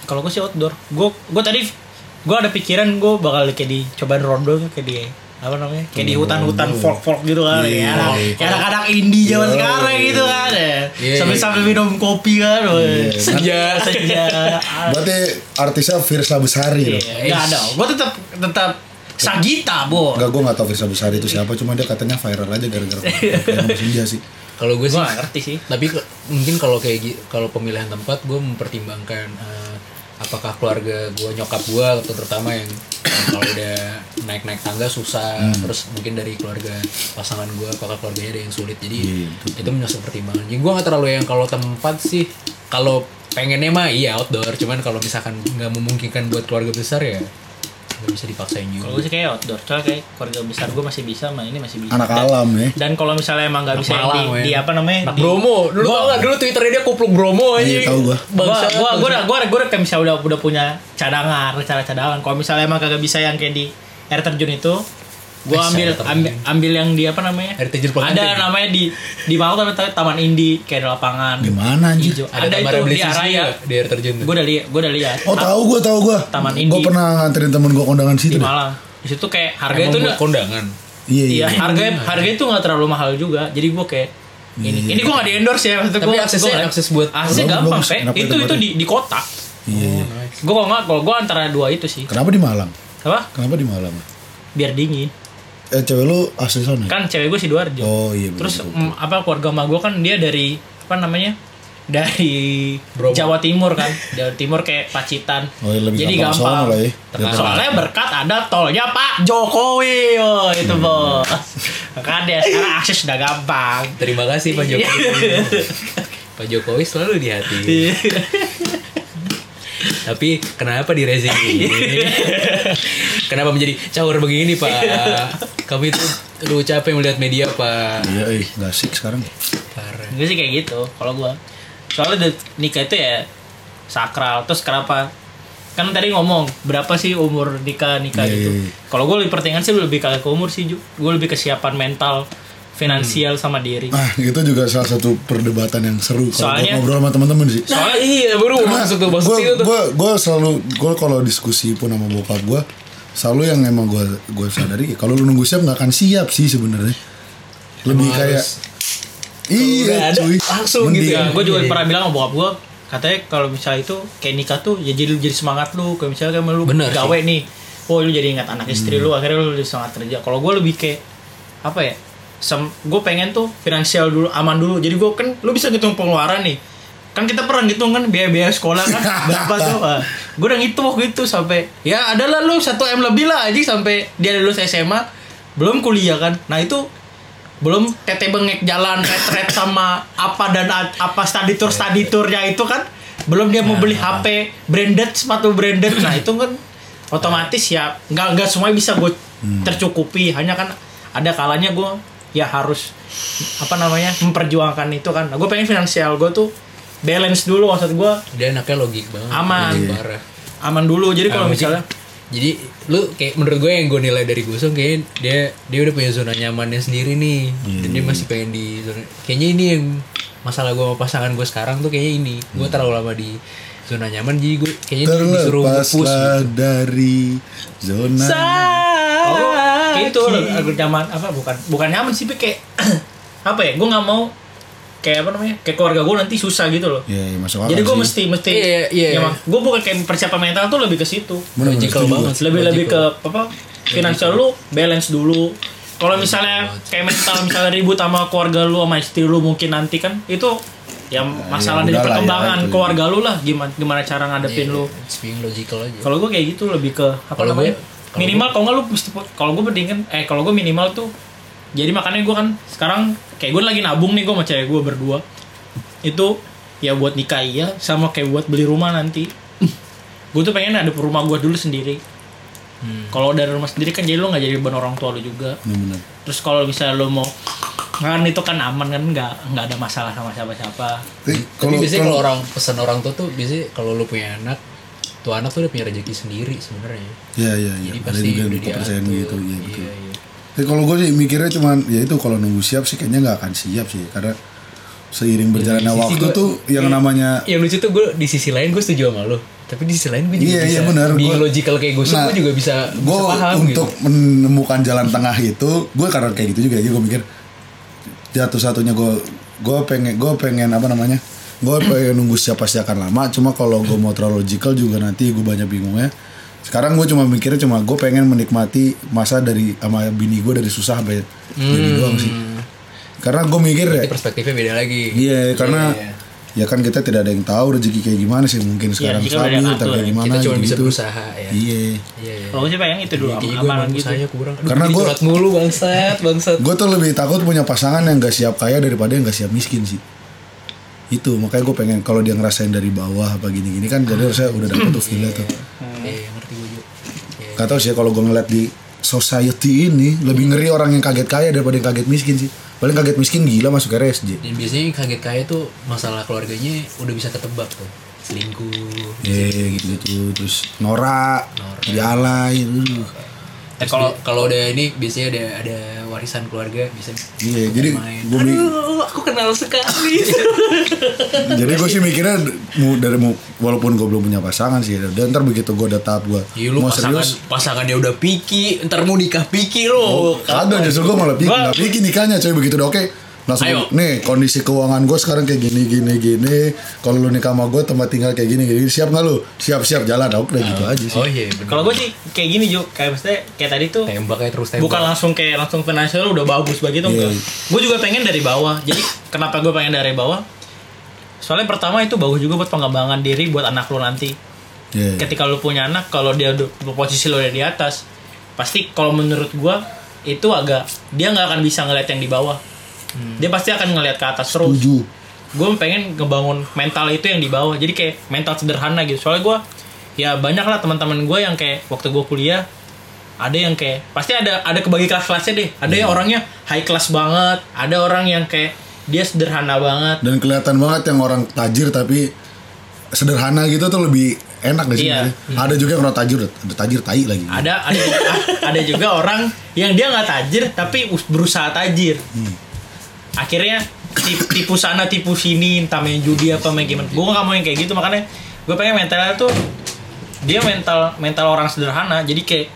Speaker 2: kalau gue sih outdoor. Gue gue tadi gue ada pikiran gue bakal kayak di cobain rondo kayak di apa namanya kayak di hutan-hutan folk-folk gitu kan
Speaker 3: Iya,
Speaker 2: ya
Speaker 3: iya.
Speaker 2: anak-anak indie zaman
Speaker 3: Iya,
Speaker 2: sekarang
Speaker 3: iya.
Speaker 2: gitu kan ya
Speaker 1: Iya,
Speaker 2: sambil
Speaker 1: iya.
Speaker 2: sambil minum kopi kan
Speaker 3: Iya.
Speaker 2: senja senja
Speaker 3: Berarti artisnya Firsa Besari loh.
Speaker 2: Iya, nggak ada. Gue tetap tetap Sagita, bo.
Speaker 3: Enggak, gue gak tau Firsa Besari itu siapa, cuma dia katanya viral aja gara-gara *laughs* senja sih.
Speaker 1: kalau gue sih
Speaker 2: gak ngerti sih.
Speaker 1: tapi ke- mungkin kalau kayak kalau pemilihan tempat gue mempertimbangkan eh, apakah keluarga gue nyokap gue atau terutama yang kalau udah naik naik tangga susah terus mungkin dari keluarga pasangan gue apakah keluarganya ada yang sulit. Jadi
Speaker 3: Iya, betul.
Speaker 1: itu masuk pertimbangan. Jadi gue nggak terlalu yang kalau tempat sih kalau pengennya mah iya outdoor. Cuman kalau misalkan nggak memungkinkan buat keluarga besar ya nggak bisa dipaksain
Speaker 2: Kalau
Speaker 1: juga
Speaker 2: gue sih kayak outdoor. Soalnya kayak keluarga besar gue masih bisa, sama ini masih bisa.
Speaker 3: Anak
Speaker 2: Dan-
Speaker 3: alam ya.
Speaker 2: Dan kalau misalnya emang gak
Speaker 1: Anak
Speaker 2: bisa di, di apa namanya?
Speaker 1: Anak
Speaker 2: di-
Speaker 1: Bromo dulu
Speaker 2: Gua-
Speaker 1: gak dulu twitternya dia kupluk Bromo aja
Speaker 3: Iya, tahu gua.
Speaker 2: Gua, gua, gua, udah, gua, udah- gua udah kayak misalnya udah, udah punya cadangan, rencana cadangan. Kalau misalnya emang kagak bisa yang kayak di air terjun itu, gua
Speaker 1: Eh,
Speaker 2: ambil ambil, ambil yang di apa namanya?
Speaker 1: Terjun
Speaker 2: Ada namanya di di tuh ada taman Indi kayak di lapangan.
Speaker 3: Gimana anjir?
Speaker 2: Hijau.
Speaker 1: ada,
Speaker 2: Ada, itu di Araya.
Speaker 1: di air terjun.
Speaker 2: Gue udah lihat, gue udah lihat.
Speaker 3: Oh tahu gue tahu gue.
Speaker 2: Taman
Speaker 3: Gue
Speaker 2: Indi.
Speaker 3: pernah nganterin temen gue kondangan
Speaker 2: di
Speaker 3: situ. deh.
Speaker 2: Malang. Di situ kayak harga itu
Speaker 1: kondangan
Speaker 3: Iya
Speaker 2: Iya, harga harga itu nggak terlalu mahal juga. Jadi gue kayak ini
Speaker 3: Iya.
Speaker 2: ini gue nggak di endorse ya maksudnya
Speaker 1: Tapi
Speaker 2: gua-
Speaker 1: aksesnya-
Speaker 2: gua-
Speaker 1: akses buat-
Speaker 2: aksesnya
Speaker 3: Bagus,
Speaker 2: gampang. Pe.
Speaker 3: Kenapa
Speaker 2: itu
Speaker 3: itu
Speaker 2: di di kota
Speaker 3: Iya iya.
Speaker 2: gue kalau nggak kalau gue antara dua itu sih
Speaker 3: Kenapa di Malang?
Speaker 2: apa
Speaker 3: Kenapa di Malang?
Speaker 2: biar dingin
Speaker 3: Eh cewek lu asli sana? ya?
Speaker 2: kan cewek gue sidoarjo
Speaker 3: Oh iya. bener,
Speaker 2: terus
Speaker 3: bener.
Speaker 2: mm, apa keluarga emak gue kan dia dari apa namanya dari
Speaker 1: Bromo.
Speaker 2: Jawa Timur kan Jawa Timur kayak Pacitan
Speaker 3: Oh, iya, lebih
Speaker 2: jadi
Speaker 3: gampang
Speaker 2: gampang
Speaker 3: lah ya.
Speaker 2: Soalnya berkat ada tolnya Pak Jokowi oh itu bos makanya sekarang akses sudah gampang
Speaker 1: terima kasih Pak Jokowi Pak Jokowi selalu di hati *laughs* tapi kenapa di racing ini? Kenapa menjadi caur begini Pak? Kami itu lu capek melihat media Pak.
Speaker 3: Iya, eh, gak asik sekarang.
Speaker 1: parah.
Speaker 2: Gue sih kayak gitu kalau gue soalnya nikah itu ya sakral. Terus kenapa? Kan tadi ngomong berapa sih umur nikah nikah
Speaker 3: Iya,
Speaker 2: gitu?
Speaker 3: iya, iya.
Speaker 2: kalau gue lebih pertimbangkan sih lebih kagak ke umur sih gue lebih kesiapan mental finansial sama diri
Speaker 3: Ah, itu juga salah satu perdebatan yang seru kalau ngobrol sama teman-teman sih.
Speaker 1: Soalnya iya baru masuk tuh situ tuh
Speaker 3: gue gue selalu gue kalau diskusi pun sama bokap gue selalu yang emang gue gue sadari kalau lu nunggu siap nggak akan siap sih sebenarnya lebih
Speaker 1: Emang
Speaker 3: kayak
Speaker 1: harus-
Speaker 3: iya
Speaker 1: ada,
Speaker 3: cuy
Speaker 1: langsung gitu
Speaker 3: Mending-
Speaker 1: ya.
Speaker 2: gue juga
Speaker 1: Iya.
Speaker 2: pernah bilang sama bokap gue katanya kalau misalnya itu kayak nikah tuh ya jadi jadi semangat lu kayak misalnya kayak lu
Speaker 1: Bener
Speaker 2: gawe nih oh lu jadi ingat anak istri
Speaker 3: Hmm.
Speaker 2: lu akhirnya lu jadi semangat kerja kalau gue lebih kayak apa ya gue pengen tuh finansial dulu aman dulu. Jadi gue kan lu bisa ngitung pengeluaran nih. Kan kita pernah ngitung kan biaya-biaya sekolah kan *laughs* berapa tuh? Gue udah ngitung waktu itu sampai ya adalah lu satu m lebih lah aja sampai dia lulus SMA belum kuliah kan. Nah itu belum tete bengek jalan retret sama apa dan apa study tour study tournya itu kan. Belum dia mau beli HP branded sepatu branded. Nah itu kan otomatis ya nggak nggak semuanya bisa gue tercukupi. Hanya kan ada kalanya gue ya harus apa namanya memperjuangkan itu kan. Nah, gue pengen finansial gue tuh balance dulu maksud gue
Speaker 1: dia anaknya logik banget.
Speaker 2: Aman.
Speaker 3: Iya.
Speaker 2: aman dulu. Jadi kalau misalnya
Speaker 1: jadi lu kayak menurut gue yang gue nilai dari Gusung kayak dia dia udah punya zona nyamannya sendiri nih. Dan dia masih pengen di zona kayaknya ini yang masalah gue sama pasangan gue sekarang tuh kayaknya ini. Gue terlalu lama di zona nyaman jadi gue kayaknya di- disuruh
Speaker 3: terlepaslah
Speaker 1: gitu.
Speaker 3: dari zona
Speaker 2: Kalau gua kayak itu lagu zaman apa bukan bukan nyaman sih tapi kayak *clears throat* apa ya gue nggak mau kayak apa namanya kayak keluarga gue nanti susah gitu loh.
Speaker 3: Ya, ya masuk akal
Speaker 2: jadi gue mesti mesti
Speaker 1: Iya, iya.
Speaker 2: gue bukan kayak persiapan mental tuh lebih ke situ.
Speaker 1: Logical banget
Speaker 2: lebih lebih ke apa finansial lu balance dulu. Kalau misalnya kayak mental misalnya ribut sama keluarga lu sama istri lu mungkin nanti kan itu ya masalah dari
Speaker 3: ya,
Speaker 2: perkembangan keluarga lu lah gimana gimana cara ngadepin
Speaker 1: Iya,
Speaker 2: lu.
Speaker 1: it's being logical aja.
Speaker 2: Kalau gue kayak gitu lebih ke apa namanya
Speaker 1: gue- kalau
Speaker 2: minimal kalau nggak lu mesti kalau gue mendingan eh kalau gue minimal tuh jadi makanya gue kan sekarang kayak gue lagi nabung nih gue sama cewek gue berdua itu ya buat nikah iya sama kayak buat beli rumah nanti *laughs* gue tuh pengen ada rumah gue dulu sendiri
Speaker 1: Hmm.
Speaker 2: kalau dari rumah sendiri kan jadi lu nggak jadi beban orang tua lu juga
Speaker 3: Bener-bener.
Speaker 2: terus kalau misalnya lu mau kan itu kan aman kan nggak nggak ada masalah sama siapa-siapa
Speaker 3: Tapi kalau
Speaker 1: biasanya kalau
Speaker 3: kalau
Speaker 1: orang pesan orang tua tuh biasanya kalau lu punya anak tuh anak tuh udah punya rezeki sendiri sebenarnya.
Speaker 3: Ya ya ya
Speaker 1: jadi
Speaker 3: ada
Speaker 1: pasti
Speaker 3: juga
Speaker 1: udah
Speaker 3: kepercayaan gitu ya betul
Speaker 1: iya, iya.
Speaker 3: Tapi kalau gue sih mikirnya cuman ya itu kalau nunggu siap sih kayaknya nggak akan siap sih. Karena seiring berjalannya
Speaker 1: sisi
Speaker 3: waktu
Speaker 1: gua-
Speaker 3: tuh yang
Speaker 1: iya.
Speaker 3: namanya
Speaker 1: yang lucu tuh gue di sisi lain gue setuju sama lo tapi di sisi lain gue juga
Speaker 3: Iya,
Speaker 1: bisa.
Speaker 3: iya, benar.
Speaker 1: being
Speaker 3: Gua-
Speaker 1: logical kayak gue
Speaker 3: Nah,
Speaker 1: gue juga bisa
Speaker 3: gue
Speaker 1: bisa paham
Speaker 3: untuk
Speaker 1: gitu
Speaker 3: menemukan jalan tengah itu gue karena kayak gitu juga jadi gue mikir jatuh satunya gue gue pengen gue pengen apa namanya gue pengen nunggu siap pasti akan lama cuma kalau gue mau terlalu logical juga nanti gue banyak bingungnya sekarang gue cuma mikirnya cuma gue pengen menikmati masa dari sama bini gue dari susah sampai jadi doang sih karena gue mikir ya
Speaker 1: Berarti perspektifnya beda lagi
Speaker 3: Iya, karena
Speaker 1: iya.
Speaker 3: ya kan kita tidak ada yang tahu rezeki kayak gimana sih mungkin sekarang
Speaker 2: kita udah
Speaker 3: stabil
Speaker 2: ngatur
Speaker 3: ntar
Speaker 2: ya.
Speaker 3: kayak gimana
Speaker 1: kita cuma bisa
Speaker 3: gitu.
Speaker 1: berusaha ya
Speaker 3: Iya.
Speaker 1: iya iya
Speaker 2: kalau gue sih pengen itu dulu
Speaker 1: gue emang
Speaker 2: gitu
Speaker 1: usahanya kurang Aduh,
Speaker 3: Karena
Speaker 1: curhat mulu bangsat bangsat
Speaker 3: Gue tuh lebih takut punya pasangan yang gak siap kaya daripada yang gak siap miskin sih. Itu makanya gue pengen kalau dia ngerasain dari bawah apa gini-gini kan jadi harusnya udah dapet tuh feel tuh.
Speaker 1: iya ngerti gue juga Iya.
Speaker 3: Gak tau sih kalau gue ngeliat di society ini lebih ngeri orang yang kaget kaya daripada yang kaget miskin sih. Paling kaget miskin gila masuk RSJ.
Speaker 1: dan biasanya yang kaget kaya tuh masalah keluarganya udah bisa ketebak tuh selingkuh
Speaker 3: Iya gitu-gitu terus norak,
Speaker 1: Norak.
Speaker 3: dialay. uh.
Speaker 1: Terus
Speaker 2: kalau-
Speaker 1: kalau udah ini biasanya ada ada warisan keluarga bisa
Speaker 3: Iya jadi
Speaker 1: main.
Speaker 3: gue
Speaker 1: Aduh, aku kenal sekali. *laughs*
Speaker 3: jadi gue sih mikirnya mau dari mau walaupun gue belum punya pasangan sih dan ntar begitu gue udah tahap gue
Speaker 1: Iya lu
Speaker 3: mau
Speaker 1: pasangan
Speaker 3: serius
Speaker 1: pasangannya udah piki, ntar mau nikah piki lo.
Speaker 3: Oh, Kagak justru gue malah pikir
Speaker 2: Gua-
Speaker 3: nggak pikir nikahnya coy begitu udah oke langsung
Speaker 1: Ayo.
Speaker 3: nih kondisi keuangan gue sekarang kayak gini gini gini. Kalau lu nikah sama gue tempat tinggal kayak gini gini. Siap nggak lu? Siap siap jalan. Oke udah gitu aja sih.
Speaker 1: Oh iya
Speaker 2: kalau gue sih kayak gini juga kayak maksudnya kayak tadi tuh
Speaker 1: tembak kayak terus tembak.
Speaker 2: bukan langsung kayak langsung finansial udah bagus begitu
Speaker 3: Iya.
Speaker 2: enggak. Gue juga pengen dari bawah. Jadi kenapa gue pengen dari bawah? Soalnya pertama itu bagus juga buat pengembangan diri buat anak lu nanti.
Speaker 3: Iya.
Speaker 2: ketika lu punya anak kalau dia udah posisi lu udah di atas pasti kalau menurut gue itu agak dia nggak akan bisa ngeliat yang di bawah dia pasti akan ngeliat ke atas terus.
Speaker 3: Setuju.
Speaker 2: Gue pengen ngebangun mental itu yang di bawah. Jadi kayak mental sederhana gitu. Soalnya gue ya banyak lah teman-teman gue yang kayak waktu gue kuliah ada yang kayak pasti ada ada kebagi kelas-kelasnya deh. Ada yang orangnya high class banget ada orang yang kayak dia sederhana banget.
Speaker 3: Dan kelihatan banget yang orang tajir tapi sederhana gitu tuh lebih enak deh sih?
Speaker 2: Iya.
Speaker 3: sebenarnya. ada juga yang orang tajir ada tajir tai lagi.
Speaker 2: Ada ada ada juga orang yang dia nggak tajir tapi us- berusaha tajir akhirnya ti- tipu sana tipu sini entah main judi apa main gimana gue nggak mau yang kayak gitu makanya gue pengen mentalnya tuh dia mental mental orang sederhana jadi kayak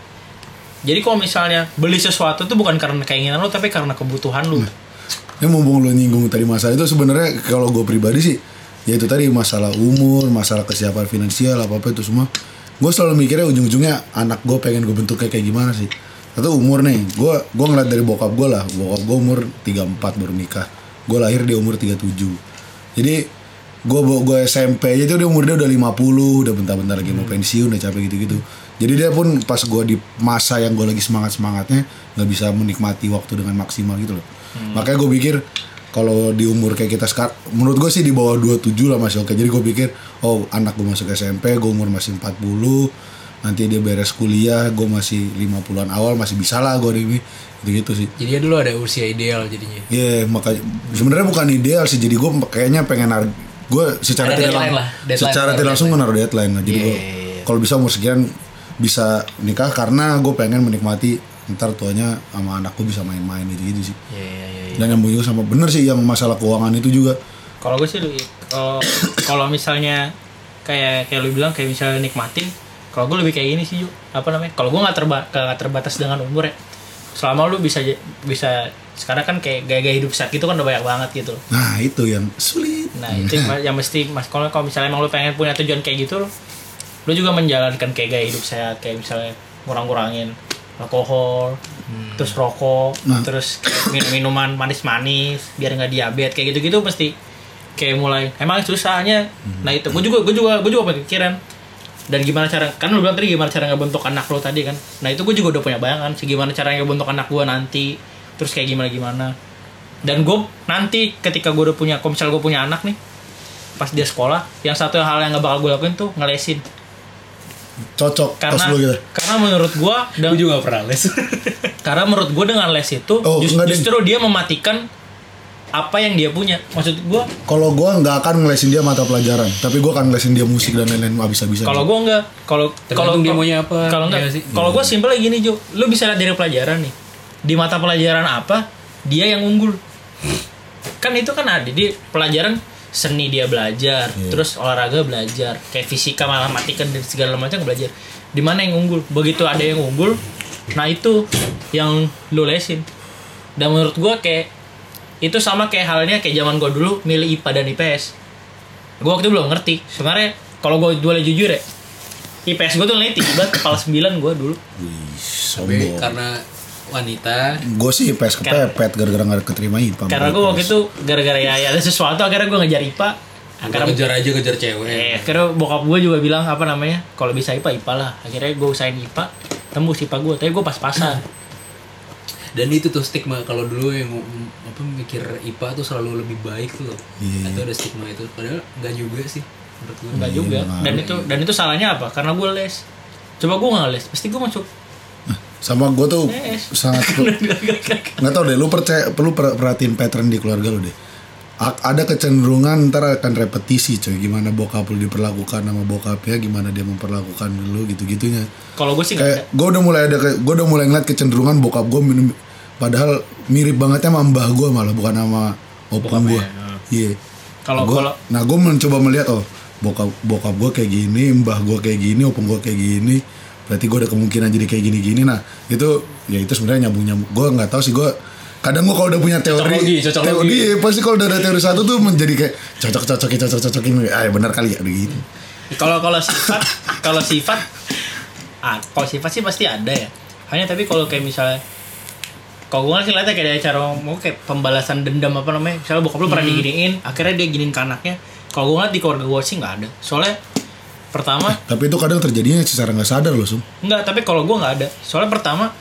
Speaker 2: jadi kalau misalnya beli sesuatu tuh bukan karena keinginan lo tapi karena kebutuhan lu
Speaker 3: Ini mumpung lo nyinggung tadi masalah itu sebenarnya kalau gue pribadi sih ya itu tadi masalah umur, masalah kesiapan finansial apa apa itu semua. Gue selalu mikirnya ujung-ujungnya anak gue pengen gue bentuk kayak kayak gimana sih. Atau umur nih, gue gue ngeliat dari bokap gue lah, bokap gue umur 34 baru nikah. Gue lahir di umur 37. Jadi gue gue SMP aja tuh dia umur dia udah 50 udah bentar-bentar lagi mau pensiun udah capek gitu-gitu. Jadi dia pun pas gue di masa yang gue lagi semangat semangatnya nggak bisa menikmati waktu dengan maksimal gitu loh. Makanya gue pikir kalau di umur kayak kita sekarang menurut gue sih di bawah 27 lah masih oke. Jadi gue pikir oh anak gue masuk SMP gue umur masih 40 nanti dia beres kuliah gue masih 50-an awal masih bisa lah gue ini gitu gitu sih
Speaker 1: Jadi ya dulu ada usia ideal jadinya.
Speaker 3: Iya, makanya sebenarnya bukan ideal sih. Jadi gue kayaknya pengen gue secara
Speaker 1: Ada
Speaker 3: tidak lang-
Speaker 1: lah,
Speaker 3: secara tidak langsung menaruh deadline lah. Jadi
Speaker 1: Iya,
Speaker 3: gue
Speaker 1: iya, iya.
Speaker 3: kalau bisa umur sekian bisa nikah karena gue pengen menikmati ntar tuanya sama anakku bisa main-main gitu gitu sih.
Speaker 1: Iya iya iya. iya.
Speaker 3: Dan yang juga sama bener sih yang masalah keuangan itu juga.
Speaker 2: kalau gue sih kalau misalnya kayak kayak lu bilang kayak misalnya nikmatin kalau gue lebih kayak gini sih Ju. apa namanya? Kalau gue nggak terba nggak terbatas dengan umur ya. Selama lu bisa bisa sekarang kan kayak gaya-gaya hidup saat itu kan udah banyak banget gitu.
Speaker 3: Nah itu yang sulit.
Speaker 2: nah itu yang, yang mesti mas kalau kalau misalnya emang lu pengen punya tujuan kayak gitu lu juga menjalankan kayak gaya hidup sehat. Kayak misalnya ngurang-ngurangin alkohol terus rokok
Speaker 3: Nah.
Speaker 2: terus minum minuman manis-manis biar nggak diabetes kayak gitu-gitu mesti kayak mulai. Emang susahnya. Nah itu. Gue juga gue juga gue juga pikiran dan gimana cara kan lu bilang tadi gimana cara ngebentuk anak lo tadi kan nah itu gue juga udah punya bayangan sih gimana cara ngebentuk anak gue nanti terus kayak gimana gimana dan gue nanti ketika gue udah punya misalnya gue punya anak nih pas dia sekolah yang satu hal yang gak bakal gue lakuin tuh ngelesin
Speaker 3: Cocok
Speaker 2: karena
Speaker 3: gitu.
Speaker 2: karena menurut gue dan
Speaker 1: Gue juga pernah les. *laughs*
Speaker 2: karena menurut gue dengan les itu
Speaker 3: Oh,
Speaker 2: just- justru dia mematikan apa yang dia punya. Maksud gue
Speaker 3: Kalau gue nggak akan ngelesin dia mata pelajaran, tapi gue akan ngelesin dia musik dan lain-lain abis-abisan.
Speaker 2: kalau gue enggak kalau kalau
Speaker 1: Tergantung dia maunya apa,
Speaker 2: kalau
Speaker 1: ya
Speaker 2: enggak
Speaker 1: sih?
Speaker 2: kalau gue simpel gini Jo. Lu bisa lihat dari pelajaran nih. Di mata pelajaran apa dia yang unggul. Kan itu kan ada di pelajaran seni dia belajar
Speaker 3: Iya.
Speaker 2: terus olahraga belajar kayak fisika matematika dan segala macam belajar. Di mana yang unggul? Begitu ada yang unggul nah itu yang lu lesin. Dan menurut gua kayak itu sama kayak halnya kayak zaman gua dulu milih IPA dan IPS gua waktu itu belum ngerti sebenarnya kalau gua boleh jujur ya IPS gua tuh nilai tinggi banget kepala 9 gua dulu
Speaker 3: Wih,
Speaker 1: Tapi karena wanita
Speaker 3: Gue sih IPS kepepet gara-gara nggak keterima IPA.
Speaker 2: karena gua waktu itu gara-gara ya, ya ada sesuatu akhirnya gua ngejar IPA
Speaker 1: Karena
Speaker 2: akhirnya
Speaker 1: ngejar aja ngejar cewek.
Speaker 2: Eh, akhirnya bokap gue juga bilang apa namanya kalau bisa IPA IPA lah akhirnya gue usahain IPA tembus IPA gue tapi gue pas-pasan
Speaker 1: Dan itu tuh stigma kalau dulu yang apa mikir IPA tuh selalu lebih baik tuh.
Speaker 3: Iya.
Speaker 1: Atau ada stigma itu. Padahal enggak juga sih menurut gue.
Speaker 2: enggak
Speaker 3: Iya,
Speaker 2: juga
Speaker 3: benar.
Speaker 2: dan itu dan itu salahnya apa karena gue les coba gue nggak les pasti gue masuk
Speaker 3: Sama gue tuh
Speaker 2: Yes.
Speaker 3: sangat *laughs* nggak tau deh. Lu percaya perlu per- perhatiin pattern di keluarga lu deh. Ada kecenderungan ntar akan repetisi coy. Gimana bokap lu diperlakukan sama bokapnya gimana dia memperlakukan lu gitu gitunya
Speaker 2: kalau gue sih
Speaker 3: kayak gue udah mulai ada gue udah mulai ngeliat kecenderungan bokap gue minum padahal mirip bangetnya sama mbah gue malah bukan sama opung gue iya.
Speaker 2: Kalau
Speaker 3: Gua-
Speaker 2: kalau
Speaker 3: nah gue mencoba melihat oh bokap bokap gue kayak gini mbah gue kayak gini opung gue kayak gini berarti gue ada kemungkinan jadi kayak gini gini nah itu ya itu sebenarnya nyambung nyambung gue nggak tahu sih gue kadang gue kalau udah punya teori
Speaker 1: logi, cocok
Speaker 3: teori iya, pasti kalau udah ada teori satu tuh menjadi kayak cocok cocokin cocok cocokin ah ya benar kali ya begitu
Speaker 2: kalau kalau sifat kalau sifat ah kalau sifat sih pasti ada ya. Hanya tapi kalau kayak misalnya kalau gue sih lihatnya kayak ada cara mau kayak pembalasan dendam apa namanya misalnya bokap lu pernah diginiin akhirnya dia giniin ke anaknya. Kalau gue ngeliat di keluarga gue sih nggak ada. Soalnya pertama
Speaker 3: tapi itu kadang terjadinya secara nggak sadar loh sum.
Speaker 2: Enggak, tapi kalau gue nggak ada. Soalnya pertama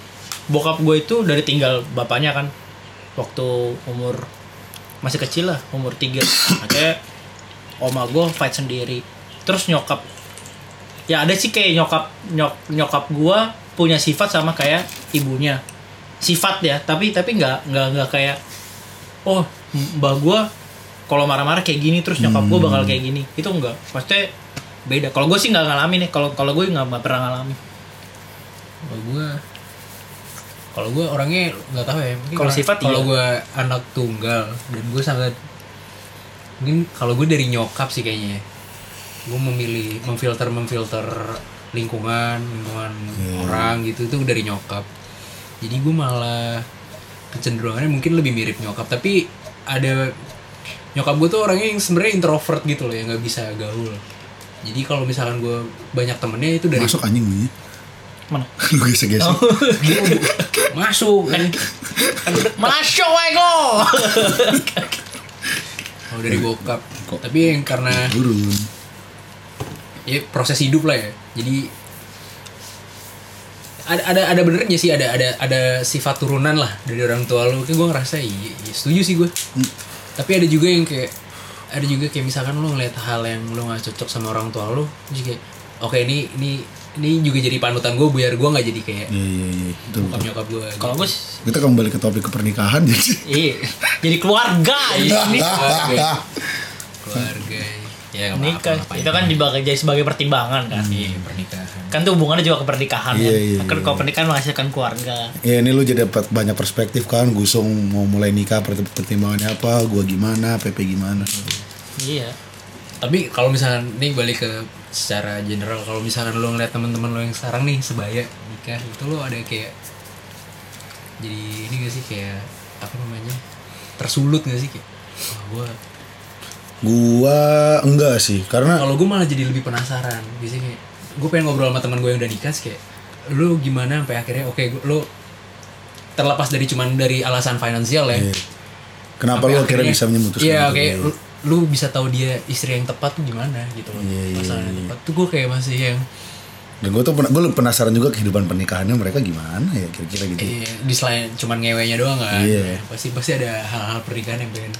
Speaker 2: bokap gue itu dari tinggal bapaknya kan waktu umur masih kecil lah, umur 3. Akhirnya oma gue fight sendiri. Terus nyokap ya ada sih kayak nyokap nyok, nyokap gue punya sifat sama kayak ibunya. Sifat ya, tapi tapi nggak nggak nggak kayak oh mbah gue kalau marah-marah kayak gini terus nyokap gue bakal kayak gini. Itu enggak. Maksudnya beda. Kalau gue sih nggak ngalamin nih. Kalau kalau gue nggak pernah ngalamin.
Speaker 1: Kalau gue kalau gue orangnya nggak tahu ya. mungkin
Speaker 2: Kalau sifat
Speaker 1: kalau
Speaker 2: iya.
Speaker 1: gue anak tunggal dan gue sangat mungkin kalau gue dari nyokap sih kayaknya. ya. Gue memilih memfilter memfilter lingkungan lingkungan orang gitu itu dari nyokap jadi gue malah kecenderungannya mungkin lebih mirip nyokap tapi ada nyokap gue tuh orangnya yang sebenarnya introvert gitu loh yang nggak bisa gaul jadi kalau misalkan gue banyak temennya itu dari
Speaker 3: Masuk anjing bunyi.
Speaker 2: Mana? *laughs*
Speaker 3: Lu gesek-gesek.
Speaker 1: Dia *laughs* masuk kan
Speaker 2: Masuk Wego.
Speaker 1: kalau dari bokap
Speaker 3: Kok?
Speaker 1: tapi yang karena
Speaker 3: Turun.
Speaker 1: ya proses hidup lah ya jadi ada ada ada benernya sih ada ada ada sifat turunan lah dari orang tua lu kayak gue ngerasa iya, iya, setuju sih gue tapi ada juga yang kayak ada juga kayak misalkan lu ngeliat hal yang lu nggak cocok sama orang tua lu kayak oke ini ini ini juga jadi panutan gue biar gue nggak jadi kayak
Speaker 3: Iya iya iya. Betul.
Speaker 1: bokap nyokap gue
Speaker 2: Kalau gue
Speaker 3: Kita kembali ke topik kepernikahan *laughs* jadi.
Speaker 2: iya jadi keluarga *laughs* ini
Speaker 1: keluarga keluarga ya nggak
Speaker 2: nikah
Speaker 1: apa-apa
Speaker 2: itu kan dibagai jadi sebagai pertimbangan kan
Speaker 1: iya pernikahan
Speaker 2: kan tuh hubungannya juga ke pernikahan
Speaker 3: Iya,
Speaker 2: kan
Speaker 3: iya,
Speaker 2: kan
Speaker 3: iya.
Speaker 2: kalau pernikahan menghasilkan keluarga
Speaker 3: Ya ini lu jadi dapat banyak perspektif kan. Gusung mau mulai nikah pert- pertimbangannya apa, gua gimana, Pepe gimana.
Speaker 2: iya
Speaker 1: tapi kalau misalkan nih balik ke secara general kalau misalkan lo ngeliat teman-teman lo yang sekarang nih sebaya nikah itu lo ada kayak jadi ini gak sih kayak apa namanya tersulut gak sih kayak wah gua
Speaker 3: Gua enggak sih, karena
Speaker 1: kalau gue malah jadi lebih penasaran biasanya kayak gue pengen ngobrol sama teman gue yang udah nikah sih, kayak lu gimana sampai akhirnya oke gua- lo terlepas dari cuman dari alasan finansial ya
Speaker 3: Iya. kenapa
Speaker 1: Sampai
Speaker 3: lu akhirnya bisa memutuskan
Speaker 1: iya
Speaker 3: Iya.
Speaker 1: Lu, bisa tahu dia istri yang tepat tuh gimana gitu loh
Speaker 3: Iya, iya,
Speaker 1: pasangan yang
Speaker 3: iya.
Speaker 1: tepat tuh gue kayak masih yang
Speaker 3: Dan gue tuh gue penasaran juga kehidupan pernikahannya mereka gimana ya kira-kira gitu.
Speaker 1: Iya, di selain cuman ngewenya doang kan.
Speaker 3: Iya.
Speaker 1: Pasti pasti ada hal-hal pernikahan yang pengen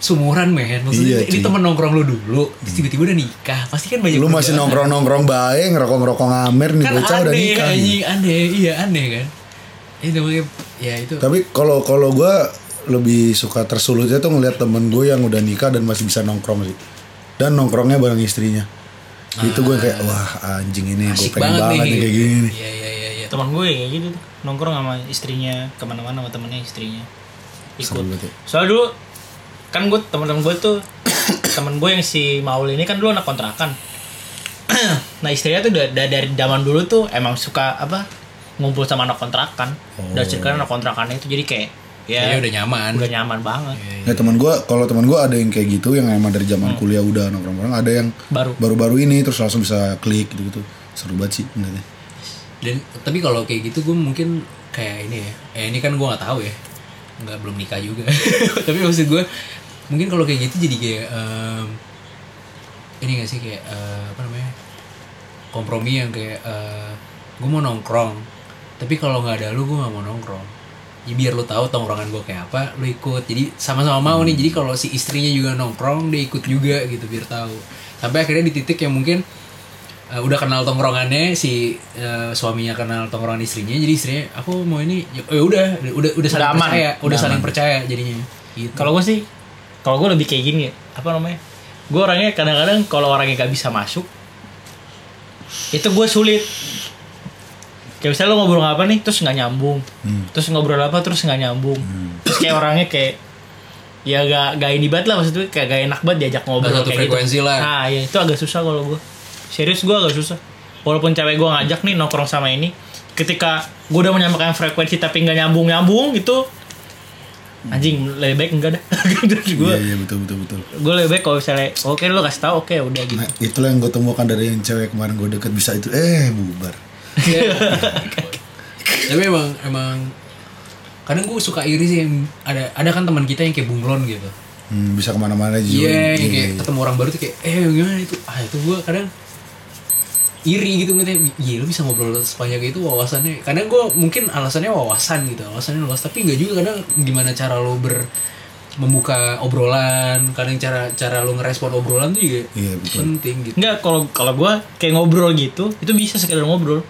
Speaker 1: sumuran men. Maksudnya
Speaker 3: Iya,
Speaker 1: ini temen nongkrong lu dulu, terus tiba-tiba udah nikah. Pasti kan banyak
Speaker 3: Lu masih
Speaker 1: perbedaan.
Speaker 3: nongkrong-nongkrong baik, ngerokok-ngerokok ngamer nih
Speaker 1: kan
Speaker 3: bocah
Speaker 1: aneh,
Speaker 3: udah nikah.
Speaker 1: anjing, aneh, iya aneh kan. Itu ya itu.
Speaker 3: Tapi kalau kalau gue lebih suka tersulutnya tuh ngeliat temen gue yang udah nikah dan masih bisa nongkrong sih. Dan nongkrongnya bareng istrinya. Itu gue kayak wah anjing ini gue pengen banget, nih kayak gini nih.
Speaker 1: Iya iya iya iya.
Speaker 2: teman gue kayak gitu nongkrong sama istrinya ke mana-mana sama temennya istrinya ikut
Speaker 3: banget ya.
Speaker 2: soalnya dulu kan gue teman-teman gue tuh *coughs* temen gue yang si Maul ini kan dulu anak kontrakan *coughs* nah istrinya tuh udah, udah dari zaman dulu tuh emang suka apa ngumpul sama anak kontrakan dan cerita anak kontrakannya itu jadi kayak ya
Speaker 1: Kayaknya udah nyaman.
Speaker 2: udah nyaman banget
Speaker 3: Ya teman gue, kalau teman gue ada yang kayak gitu yang emang dari zaman kuliah udah nongkrong bareng, ada yang
Speaker 2: baru
Speaker 3: baru-baru ini terus langsung bisa klik gitu gitu. Seru banget sih.
Speaker 1: Dan tapi kalau kayak gitu gue mungkin kayak ini ya. Eh ini kan gue nggak tahu ya. Nggak belum nikah juga. *laughs* tapi maksud gue mungkin kalau kayak gitu jadi kayak em, ini gak sih kayak eh, apa namanya kompromi yang kayak gue mau nongkrong tapi kalau nggak ada lu gue nggak mau nongkrong ya biar lu tahu tongkrongan gue kayak apa lu ikut. Jadi sama-sama mau nih. Jadi kalau si istrinya juga nongkrong dia ikut juga gitu biar tahu. Sampai akhirnya di titik yang mungkin uh, udah kenal tongkrongannya si uh, suaminya kenal tongkrongan istrinya jadi istrinya aku mau ini. Ya ya udah udah udah saling
Speaker 2: aman.
Speaker 1: percaya udah
Speaker 2: Udah
Speaker 1: saling
Speaker 2: aman.
Speaker 1: percaya jadinya. Gitu.
Speaker 2: Kalau gue sih kalau gue lebih kayak gini apa namanya gue orangnya kadang-kadang kalau orangnya gak bisa masuk itu gue sulit kayak misalnya lo ngobrol apa nih terus nggak nyambung. Terus ngobrol apa terus nggak nyambung. Terus kayak orangnya kayak ya gak gak ini banget lah maksudnya kayak gak enak banget diajak ngobrol
Speaker 1: satu
Speaker 2: kayak
Speaker 1: frekuensi
Speaker 2: gitu.
Speaker 1: lah.
Speaker 2: nah ya itu agak susah kalau gue serius gue agak susah. Walaupun cewek gue ngajak nih nongkrong sama ini ketika gue udah menyampaikan frekuensi tapi nggak nyambung nyambung itu anjing lebih baik enggak dah. *laughs* Gue
Speaker 3: Iya iya betul betul betul.
Speaker 2: gue lebih baik kalau misalnya oke lo kasih tahu oke udah gitu.
Speaker 3: Nah itulah yang gue temukan dari yang cewek kemarin gue deket bisa itu eh bubar.
Speaker 1: Tapi emang emang kadang gue suka iri sih yang ada ada kan teman kita yang kayak bunglon gitu
Speaker 3: Hmm, bisa ke mana-mana aja.
Speaker 1: Iya, yang kayak ketemu orang baru tuh kayak, eh gimana itu? Ah itu gue kadang iri gitu ngeliatnya, iya lu bisa ngobrol sepanjang itu wawasannya. Kadang gue mungkin alasannya wawasan gitu, alasannya luas. Tapi nggak juga kadang gimana cara lo ber membuka obrolan, kadang cara cara lo ngerespon obrolan tuh juga
Speaker 3: Iya, betul.
Speaker 1: penting gitu.
Speaker 2: enggak kalau kalau gue kayak ngobrol gitu itu bisa sekedar ngobrol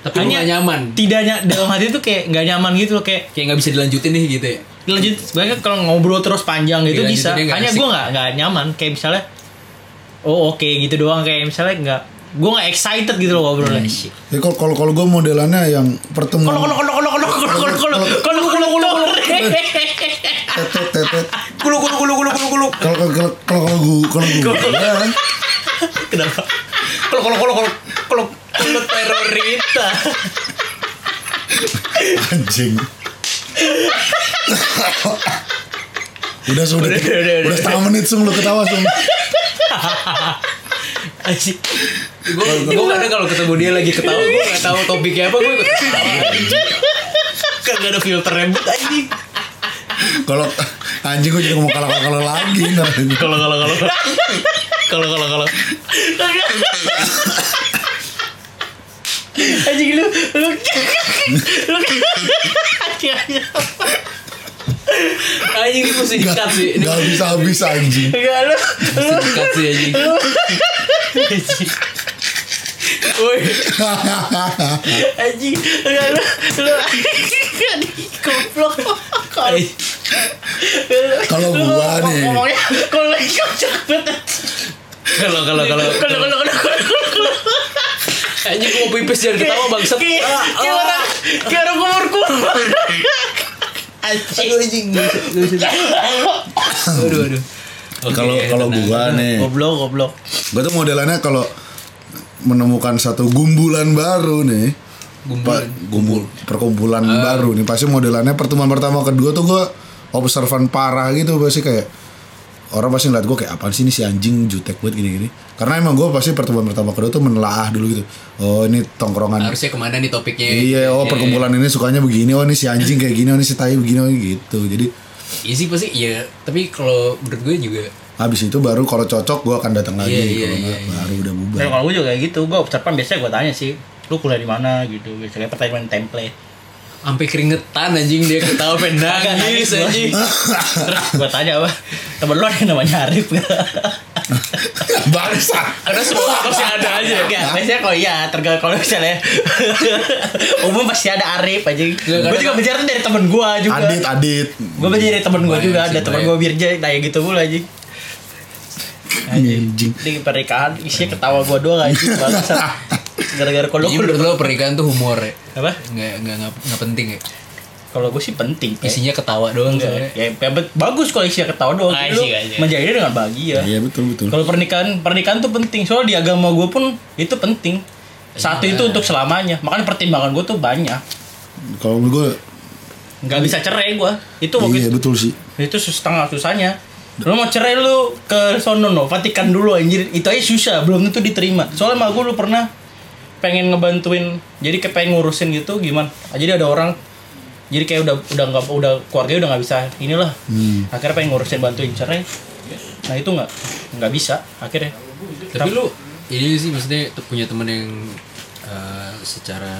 Speaker 1: Tapi lo
Speaker 2: Hanya-
Speaker 1: gak nyaman,
Speaker 2: tidaknya dalam hati tuh kayak nggak nyaman gitu loh kayak
Speaker 1: kayak nggak bisa dilanjutin nih gitu ya.
Speaker 2: lanjut sebenarnya kalau ngobrol terus panjang gitu bisa
Speaker 1: nggak
Speaker 2: hanya gue nggak nggak nyaman kayak misalnya oh oke gitu doang kayak misalnya nggak gue nggak excited gitu loh ngobrolnya.
Speaker 3: Ya kalau kalau kalau gue modelannya yang pertemuan
Speaker 2: kolok kolok kolok kolok kolok kolok kolok kolok
Speaker 3: tetet tetet.
Speaker 1: Kulu kulu kulu kulu kulu kulu.
Speaker 3: Kalau kalau kalau kalau kalau gue kalau gue ya,
Speaker 2: kenapa
Speaker 1: Kalau kalau kalau kalau kalau Lu terorita.
Speaker 3: Anjing. udah sudah
Speaker 1: Udah, udah, udah,
Speaker 3: udah setengah menit sung lu ketawa sung
Speaker 1: Anjing. Gue gue kadang kalau ketemu dia lagi ketawa gue gak tahu topiknya apa gue ikut ketawa. Kagak ada filter rembut anjing.
Speaker 3: kalau anjing gue juga mau kalah kalah lagi.
Speaker 1: Kalau kalau kalau kalau kalau kalau
Speaker 2: Anjing lu lu. Lu anjing
Speaker 1: ini mesti
Speaker 3: Gak,
Speaker 1: dikat sih. Ini
Speaker 3: gak bisa habis anjing.
Speaker 2: Enggak lu lu.
Speaker 1: mesti dikat sih anjing.
Speaker 2: anjing
Speaker 1: Woi,
Speaker 2: anjing enggak lu lu. Goblok. Kalau
Speaker 3: Kalau
Speaker 2: lu
Speaker 3: gua nih.
Speaker 2: ngomongnya kalau lagi kocak banget.
Speaker 1: Kalau. Kalau kalau
Speaker 2: kalau kalau kalau
Speaker 1: anjing gue mau pipis jangan ketawa bangsat.
Speaker 2: kayak
Speaker 1: Ah,
Speaker 2: kayak
Speaker 1: ah.
Speaker 2: orang kayak orang kumur kumur
Speaker 1: Aduh anjing. Gak bisa. Aduh aduh. Oke,
Speaker 3: kalau kalau gua nih
Speaker 2: goblok goblok
Speaker 3: gue tuh modelannya kalau menemukan satu gumbulan baru nih
Speaker 1: Gumbulan.
Speaker 3: Pak, gumbul perkumpulan baru nih pasti modelannya pertemuan pertama kedua tuh gue observan parah gitu pasti kayak orang pasti ngeliat gue kayak apaan sih ini si anjing jutek buat gini-gini? Karena emang gue pasti pertemuan pertama kedua tuh menelaah dulu gitu. Oh ini tongkrongan.
Speaker 1: Harusnya ke mana nih topiknya?
Speaker 3: iya oh perkumpulan ini sukanya begini oh ini si anjing kayak gini oh ini si tai begini oh gitu. Jadi
Speaker 1: Iya sih pasti iya. Tapi kalau menurut gue juga
Speaker 3: habis itu baru kalau cocok gue akan datang lagi
Speaker 1: Iya, iya,
Speaker 3: kalau
Speaker 1: iya,
Speaker 3: enggak
Speaker 1: iya.
Speaker 3: baru udah bubar.
Speaker 2: Nah, kalau gue juga kayak gitu, gue observan biasanya gue tanya sih, lu kuliah di mana? gitu, biasanya pertanyaan template.
Speaker 1: Sampai keringetan anjing dia ketawa pengen
Speaker 2: Kagak
Speaker 1: nangis anjing.
Speaker 2: Terus gue tanya apa, temen lu ada yang namanya Arif gak? *laughs*
Speaker 3: bangsa
Speaker 1: Karena semua pasti ada aja.
Speaker 2: Enggak, biasanya kalau iya, tergantung kalau misalnya *laughs* umum pasti ada Arif aja. Gue juga belajar tuh dari temen gue juga.
Speaker 3: adit adit
Speaker 2: Gue belajar dari temen gue juga,
Speaker 1: sih,
Speaker 2: ada temen gue Birja, kayak gitu mulu aja.
Speaker 3: Anjing
Speaker 2: Di pernikahan isinya ketawa gue doang bangsat. *laughs* Gara-gara kalau
Speaker 1: Jadi menurut lo pernikahan tuh humor ya?
Speaker 2: apa?
Speaker 1: Nggak nggak nggak nggak penting ya?
Speaker 2: Kalau gue sih penting. Pe.
Speaker 1: Isinya ketawa doang
Speaker 2: Enggak,
Speaker 1: soalnya.
Speaker 2: ya, ya, bagus kalau isinya ketawa doang.
Speaker 1: Ah,
Speaker 2: Lu
Speaker 1: isi aja.
Speaker 2: menjadi dengan bahagia.
Speaker 3: iya betul betul
Speaker 2: Kalau pernikahan pernikahan tuh penting. Soalnya di agama gue pun itu penting. Satu
Speaker 1: Iya.
Speaker 2: itu untuk selamanya. Makanya pertimbangan gue tuh banyak.
Speaker 3: kalau gue
Speaker 2: Nggak bisa cerai gue. Itu waktu
Speaker 3: iya betul sih
Speaker 2: itu setengah susahnya. Lu mau cerai lu ke sono no, Vatikan dulu anjir. Itu aja susah, belum tentu diterima. Soalnya sama gue lu pernah pengen ngebantuin jadi kayak pengen ngurusin gitu gimana Ah, jadi ada orang jadi kayak udah udah nggak udah keluarga udah nggak bisa inilah
Speaker 3: Hmm.
Speaker 2: akhirnya pengen ngurusin bantuin cerai nah itu nggak nggak bisa akhirnya
Speaker 1: Tapi lu ini sih maksudnya tuh punya temen yang eh, secara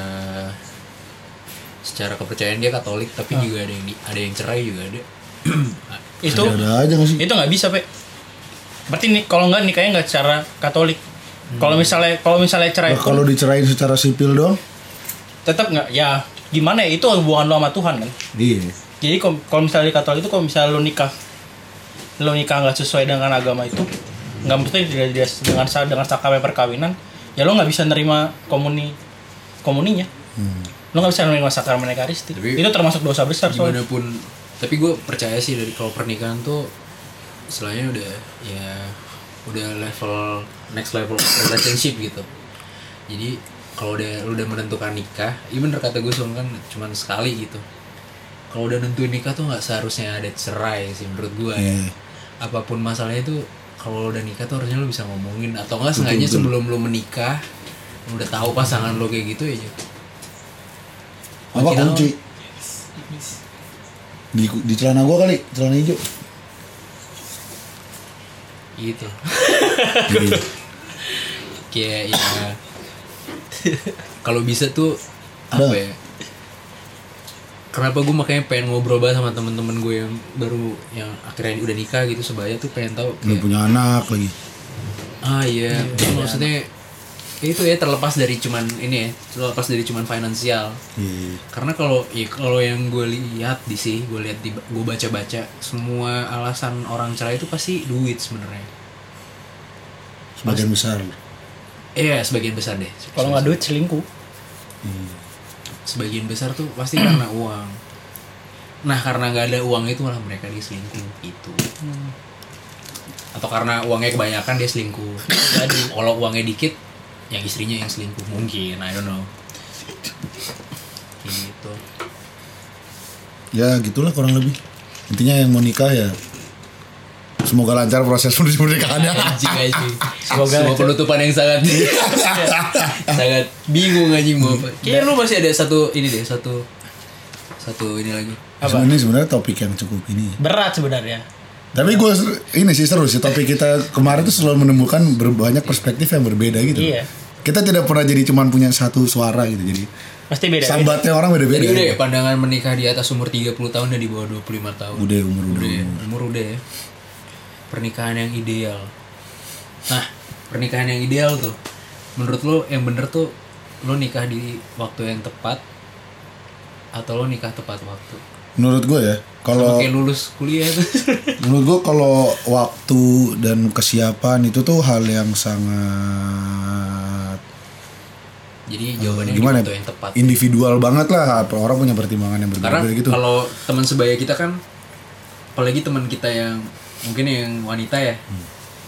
Speaker 1: secara kepercayaan dia Katolik tapi juga ada yang di- ada yang cerai juga ada. *clears throat*
Speaker 2: itu
Speaker 3: ada aja gak sih?
Speaker 2: itu nggak bisa pe. Berarti nih kalau nggak nikahnya nggak secara Katolik. Kalau misalnya kalau misalnya cerai
Speaker 3: Nah, kalau dicerain secara sipil dong
Speaker 2: tetap nggak? Ya gimana ya? Itu hubungan lo sama Tuhan kan?
Speaker 3: Iya.
Speaker 2: Jadi kalau misalnya di Katolik itu kalau misalnya lo nikah lo nikah nggak sesuai dengan agama itu nggak mesti dengan dengan dengan sakramena perkawinan ya lo nggak bisa nerima komuni komuninya. Lo nggak bisa nerima sakramena ekaristi itu termasuk dosa besar soalnya.
Speaker 1: Gimana pun tapi gue percaya sih dari kalau pernikahan tuh istilahnya udah ya udah level next level relationship gitu. Jadi kalau udah lu udah menentukan nikah, iya bener kata gue kan cuman sekali gitu. Kalau udah nentuin nikah tuh nggak seharusnya ada cerai sih menurut gue ya.
Speaker 3: Iya.
Speaker 1: Apa pun masalahnya tuh kalau udah nikah tuh harusnya lu bisa ngomongin atau enggak sengaja
Speaker 3: betul.
Speaker 1: sebelum lu menikah lu udah tahu pasangan lo kayak gitu ya
Speaker 3: apa
Speaker 1: kunci
Speaker 3: di, di celana gua kali celana hijau.
Speaker 1: Gitu. Kayak ya. Kalau bisa tuh apa ya? Kenapa gue makanya pengen ngobrol banget sama temen-temen gue yang baru yang akhirnya udah nikah gitu sebaya tuh pengen tahu kayak,
Speaker 3: punya anak lagi.
Speaker 1: Ah iya. Maksudnya ya itu ya terlepas dari cuman ini ya terlepas dari cuman finansial.
Speaker 3: Iya
Speaker 1: karena kalau ya kalau yang gue lihat di sih gue lihat di gue baca baca semua alasan orang cerai itu pasti duit sebenarnya.
Speaker 3: Sebagian besar.
Speaker 1: Iya sebagian besar deh.
Speaker 2: Kalau nggak duit selingkuh.
Speaker 1: Sebagian besar tuh pasti karena *clears throat* uang. Nah karena nggak ada uang itu malah mereka diselingkuh itu atau karena uangnya kebanyakan dia selingkuh. Jadi. Kalau uangnya dikit yang istrinya yang selingkuh mungkin I don't know. Gitu.
Speaker 3: Ya gitulah kurang lebih. Intinya yang mau nikah ya semoga lancar proses menuju *laughs* pernikahannya
Speaker 1: anjing anjing
Speaker 2: Semoga
Speaker 1: sebuah
Speaker 2: aja.
Speaker 1: penutupan yang sangat *laughs* sangat bingung anjing mau apa. Kayaknya lu masih ada satu ini deh satu satu ini lagi.
Speaker 2: Apa?
Speaker 3: ini sebenarnya topik yang cukup ini.
Speaker 2: Berat sebenarnya.
Speaker 3: Tapi gue ini sih seru sih topik kita kemarin tuh selalu menemukan berbanyak perspektif yang berbeda gitu.
Speaker 2: Iya.
Speaker 3: Kita tidak pernah jadi cuman punya satu suara gitu jadi
Speaker 2: pasti beda
Speaker 3: sambatnya orang
Speaker 1: jadi
Speaker 3: beda-beda
Speaker 1: udah ya. pandangan menikah di atas umur 30 tahun dan di bawah 25 tahun.
Speaker 3: Udah umur udah,
Speaker 1: udah ya, umur. udah ya. Pernikahan yang ideal. Nah pernikahan yang ideal tuh. Menurut lo yang bener tuh lo nikah di waktu yang tepat atau lo nikah tepat waktu?
Speaker 3: Menurut gue ya kalau
Speaker 1: kayak lulus kuliah tuh. *laughs*
Speaker 3: menurut gue kalau waktu dan kesiapan itu tuh hal yang sangat
Speaker 1: jadi jawabannya
Speaker 3: gimana?
Speaker 1: waktu yang tepat
Speaker 3: individual banget lah apa orang punya pertimbangan yang
Speaker 1: karena
Speaker 3: berbeda gitu.
Speaker 1: kalau teman sebaya kita kan apalagi teman kita yang mungkin yang wanita ya.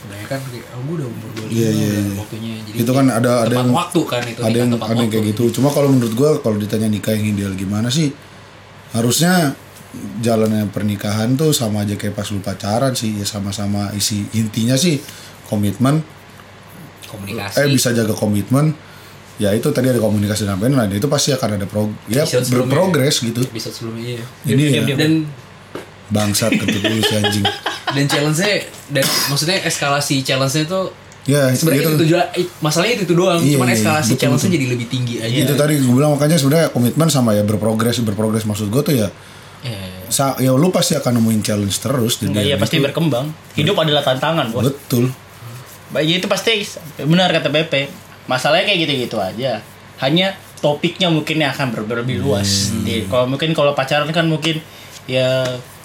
Speaker 1: Udah kan kayak oh, gue udah umur 25
Speaker 3: Iya, iya,
Speaker 1: udah
Speaker 3: iya.
Speaker 1: waktunya. Jadi
Speaker 3: itu kan ada ada yang
Speaker 1: waktu kan itu
Speaker 3: ada yang ada yang kayak gitu. Cuma kalau menurut gue kalau ditanya nikah yang ideal gimana sih harusnya jalannya pernikahan tuh sama aja kayak pas lu pacaran sih. Ya sama-sama isi intinya sih komitmen.
Speaker 1: Komunikasi.
Speaker 3: Eh bisa jaga komitmen ya itu tadi ada komunikasi lain-lain nah, itu pasti akan ada prog ya. berprogres gitu.
Speaker 1: Episode sebelumnya iya.
Speaker 3: Ini ya.
Speaker 1: dan
Speaker 3: bangsat dulu si anjing. *laughs*
Speaker 1: Dan challenge-nya dan maksudnya eskalasi challenge-nya tuh
Speaker 3: ya
Speaker 1: sebenarnya
Speaker 3: itu,
Speaker 1: itu, tujuan eh, masalahnya itu, itu doang.
Speaker 3: Iya,
Speaker 1: cuman
Speaker 3: iya,
Speaker 1: eskalasi
Speaker 3: betul,
Speaker 1: challenge-nya
Speaker 3: betul.
Speaker 1: jadi lebih tinggi aja.
Speaker 3: Itu tadi gue bilang makanya sebenarnya komitmen sama ya berprogres berprogres maksud gue tuh ya sa ya lu pasti akan nemuin challenge terus dan
Speaker 2: iya pasti
Speaker 3: itu-
Speaker 2: berkembang. Hidup adalah tantangan bos.
Speaker 3: Betul.
Speaker 2: Baik itu pasti benar kata BP. Masalahnya kayak gitu-gitu aja. Hanya topiknya mungkin yang akan ber- lebih luas. Di- Kalau mungkin kalau pacaran kan mungkin ya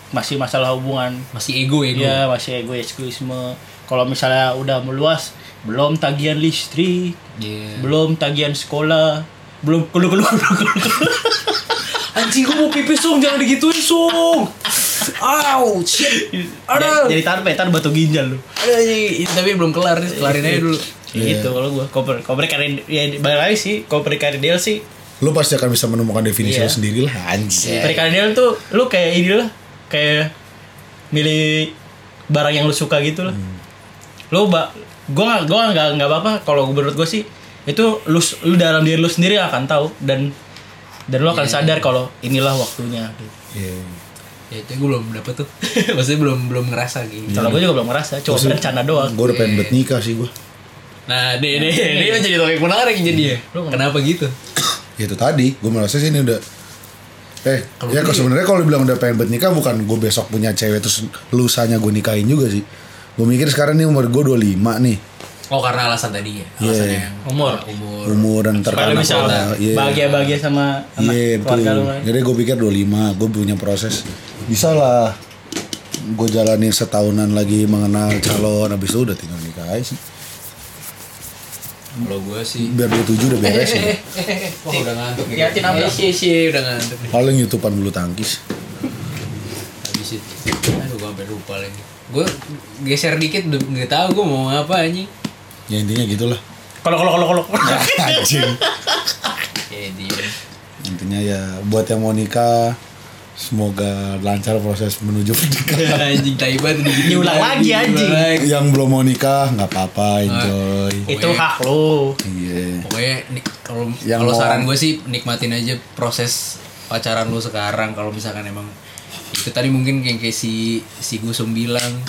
Speaker 2: masih masalah hubungan.
Speaker 1: masih ego ego
Speaker 2: Ya masih egoisme. Kalau misalnya udah meluas, belum tagihan listrik,
Speaker 1: Iya.
Speaker 2: belum tagihan sekolah, belum *laughs* kelu kelu kelu kelu.
Speaker 1: anjing gue mau pipis song jangan digituin song Aw, shit. Aduh.
Speaker 2: Jadi tanpa tar batu ginjal lu.
Speaker 1: Anjing. tapi belum kelar nih, kelarin aja dulu.
Speaker 2: Gitu kalau gua. Koper koper karir ya balik lagi sih, koper karir ideal sih
Speaker 3: lu pasti akan bisa menemukan definisi
Speaker 2: Iya.
Speaker 3: lu sendiri lah anjir
Speaker 2: Pernikahan ideal tuh lu kayak ini lah kayak milih barang yang lu suka gitu lah. Lu ba gua nggak gua nggak nggak apa-apa kalau menurut gua sih itu lu lu dalam diri lu sendiri akan tahu dan dan lu akan sadar kalau inilah waktunya. Gitu.
Speaker 3: Iya.
Speaker 1: Ya itu gue belum dapet tuh. *laughs* Maksudnya belum belum ngerasa gitu.
Speaker 2: Kalau gua juga belum ngerasa, cuma rencana doang.
Speaker 3: gue udah pengen bet nikah sih gue
Speaker 1: Nah, deh deh, ini jadi topik menarik jadi ya. Kenapa gitu?
Speaker 3: ya itu tadi gue merasa sih ini udah eh
Speaker 1: Kalau
Speaker 3: ya kalau sebenarnya kalau dibilang udah pengen bet nikah bukan gue besok punya cewek terus lusanya gue nikahin juga sih gue mikir sekarang nih umur gue 25 nih
Speaker 1: Oh karena alasan tadi ya. Alasan
Speaker 3: Iya.
Speaker 1: yang
Speaker 2: Umur.
Speaker 1: umur.
Speaker 3: umur dan terkena
Speaker 2: bisa
Speaker 3: pola iya
Speaker 2: bahagia-bahagia sama anak
Speaker 3: iya betul
Speaker 2: keluarga lu. kan.
Speaker 3: jadi gue pikir 25 gue punya proses bisa lah gue jalanin setahunan lagi mengenal calon habis itu udah tinggal nikah aja sih
Speaker 1: Kalau gue sih.
Speaker 3: biar dia tujuh udah beres ya
Speaker 1: Wah udah ngantuk. nih.
Speaker 2: Liatin apa?
Speaker 1: Sih sih udah ngantuk
Speaker 3: paling youtubean bulu tangkis
Speaker 1: Habis itu. Aduh gue sampai lupa lagi. Gue geser dikit udah nggak tahu gue mau apa anjing.
Speaker 3: ya intinya gitulah
Speaker 2: Kalau kalau kalau kalau.
Speaker 3: anjing *laughs*
Speaker 1: Ya
Speaker 3: intinya ya buat yang mau nikah semoga lancar proses menuju pernikahan. *laughs*
Speaker 1: Anjing tai banget digituin
Speaker 2: Diulang lagi, anjing.
Speaker 3: yang belum mau nikah nggak apa-apa enjoy.
Speaker 2: Itu hak lu.
Speaker 3: iya.
Speaker 1: Pokoknya kalau
Speaker 3: Yang
Speaker 1: kalau saran gue sih nikmatin aja proses pacaran lu sekarang. Kalau misalkan emang itu tadi mungkin kayak, kayak si si Gusum bilang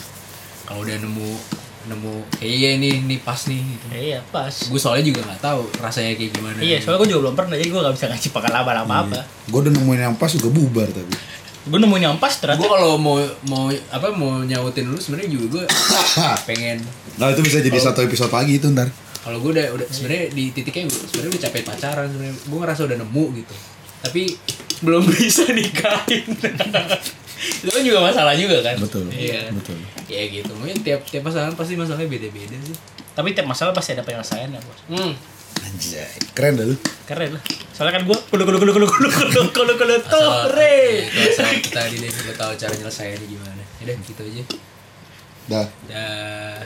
Speaker 1: kalau udah nemu nemu kayak iya ini ini pas nih gitu.
Speaker 2: Iya pas.
Speaker 1: gue soalnya juga nggak tahu rasanya kayak gimana
Speaker 2: Iya, soalnya gue juga belum pernah, jadi gue gak bisa ngasih pengalaman apa-apa.
Speaker 3: gue udah nemuin yang pas juga bubar tapi
Speaker 2: Gue nemuin yang pas ternyata.
Speaker 1: gue kalau mau mau apa mau nyautin lu sebenarnya juga gue *coughs* pengen
Speaker 3: nah itu bisa jadi satu episode lagi itu ntar
Speaker 1: kalau gue udah udah sebenarnya di titiknya gue sebenarnya udah capek pacaran sebenarnya gue ngerasa udah nemu gitu tapi belum *laughs* bisa nikahin itu kan juga masalah juga kan
Speaker 3: betul
Speaker 1: iya
Speaker 3: betul
Speaker 1: ya gitu mungkin tiap tiap pasangan pasti masalahnya beda beda sih
Speaker 2: Tapi tiap masalah pasti ada penyelesaian ya, Bos.
Speaker 1: hmm.
Speaker 3: anjay keren dah lu
Speaker 2: Keren lah. Soalnya kan gue kulu kulu kulu kulu kulu kulu kulu kulu tuh,
Speaker 1: asal,
Speaker 2: re.
Speaker 1: ya, asal kita di udah tahu cara nyelesainnya gimana ya udah gitu aja
Speaker 3: dah
Speaker 1: dah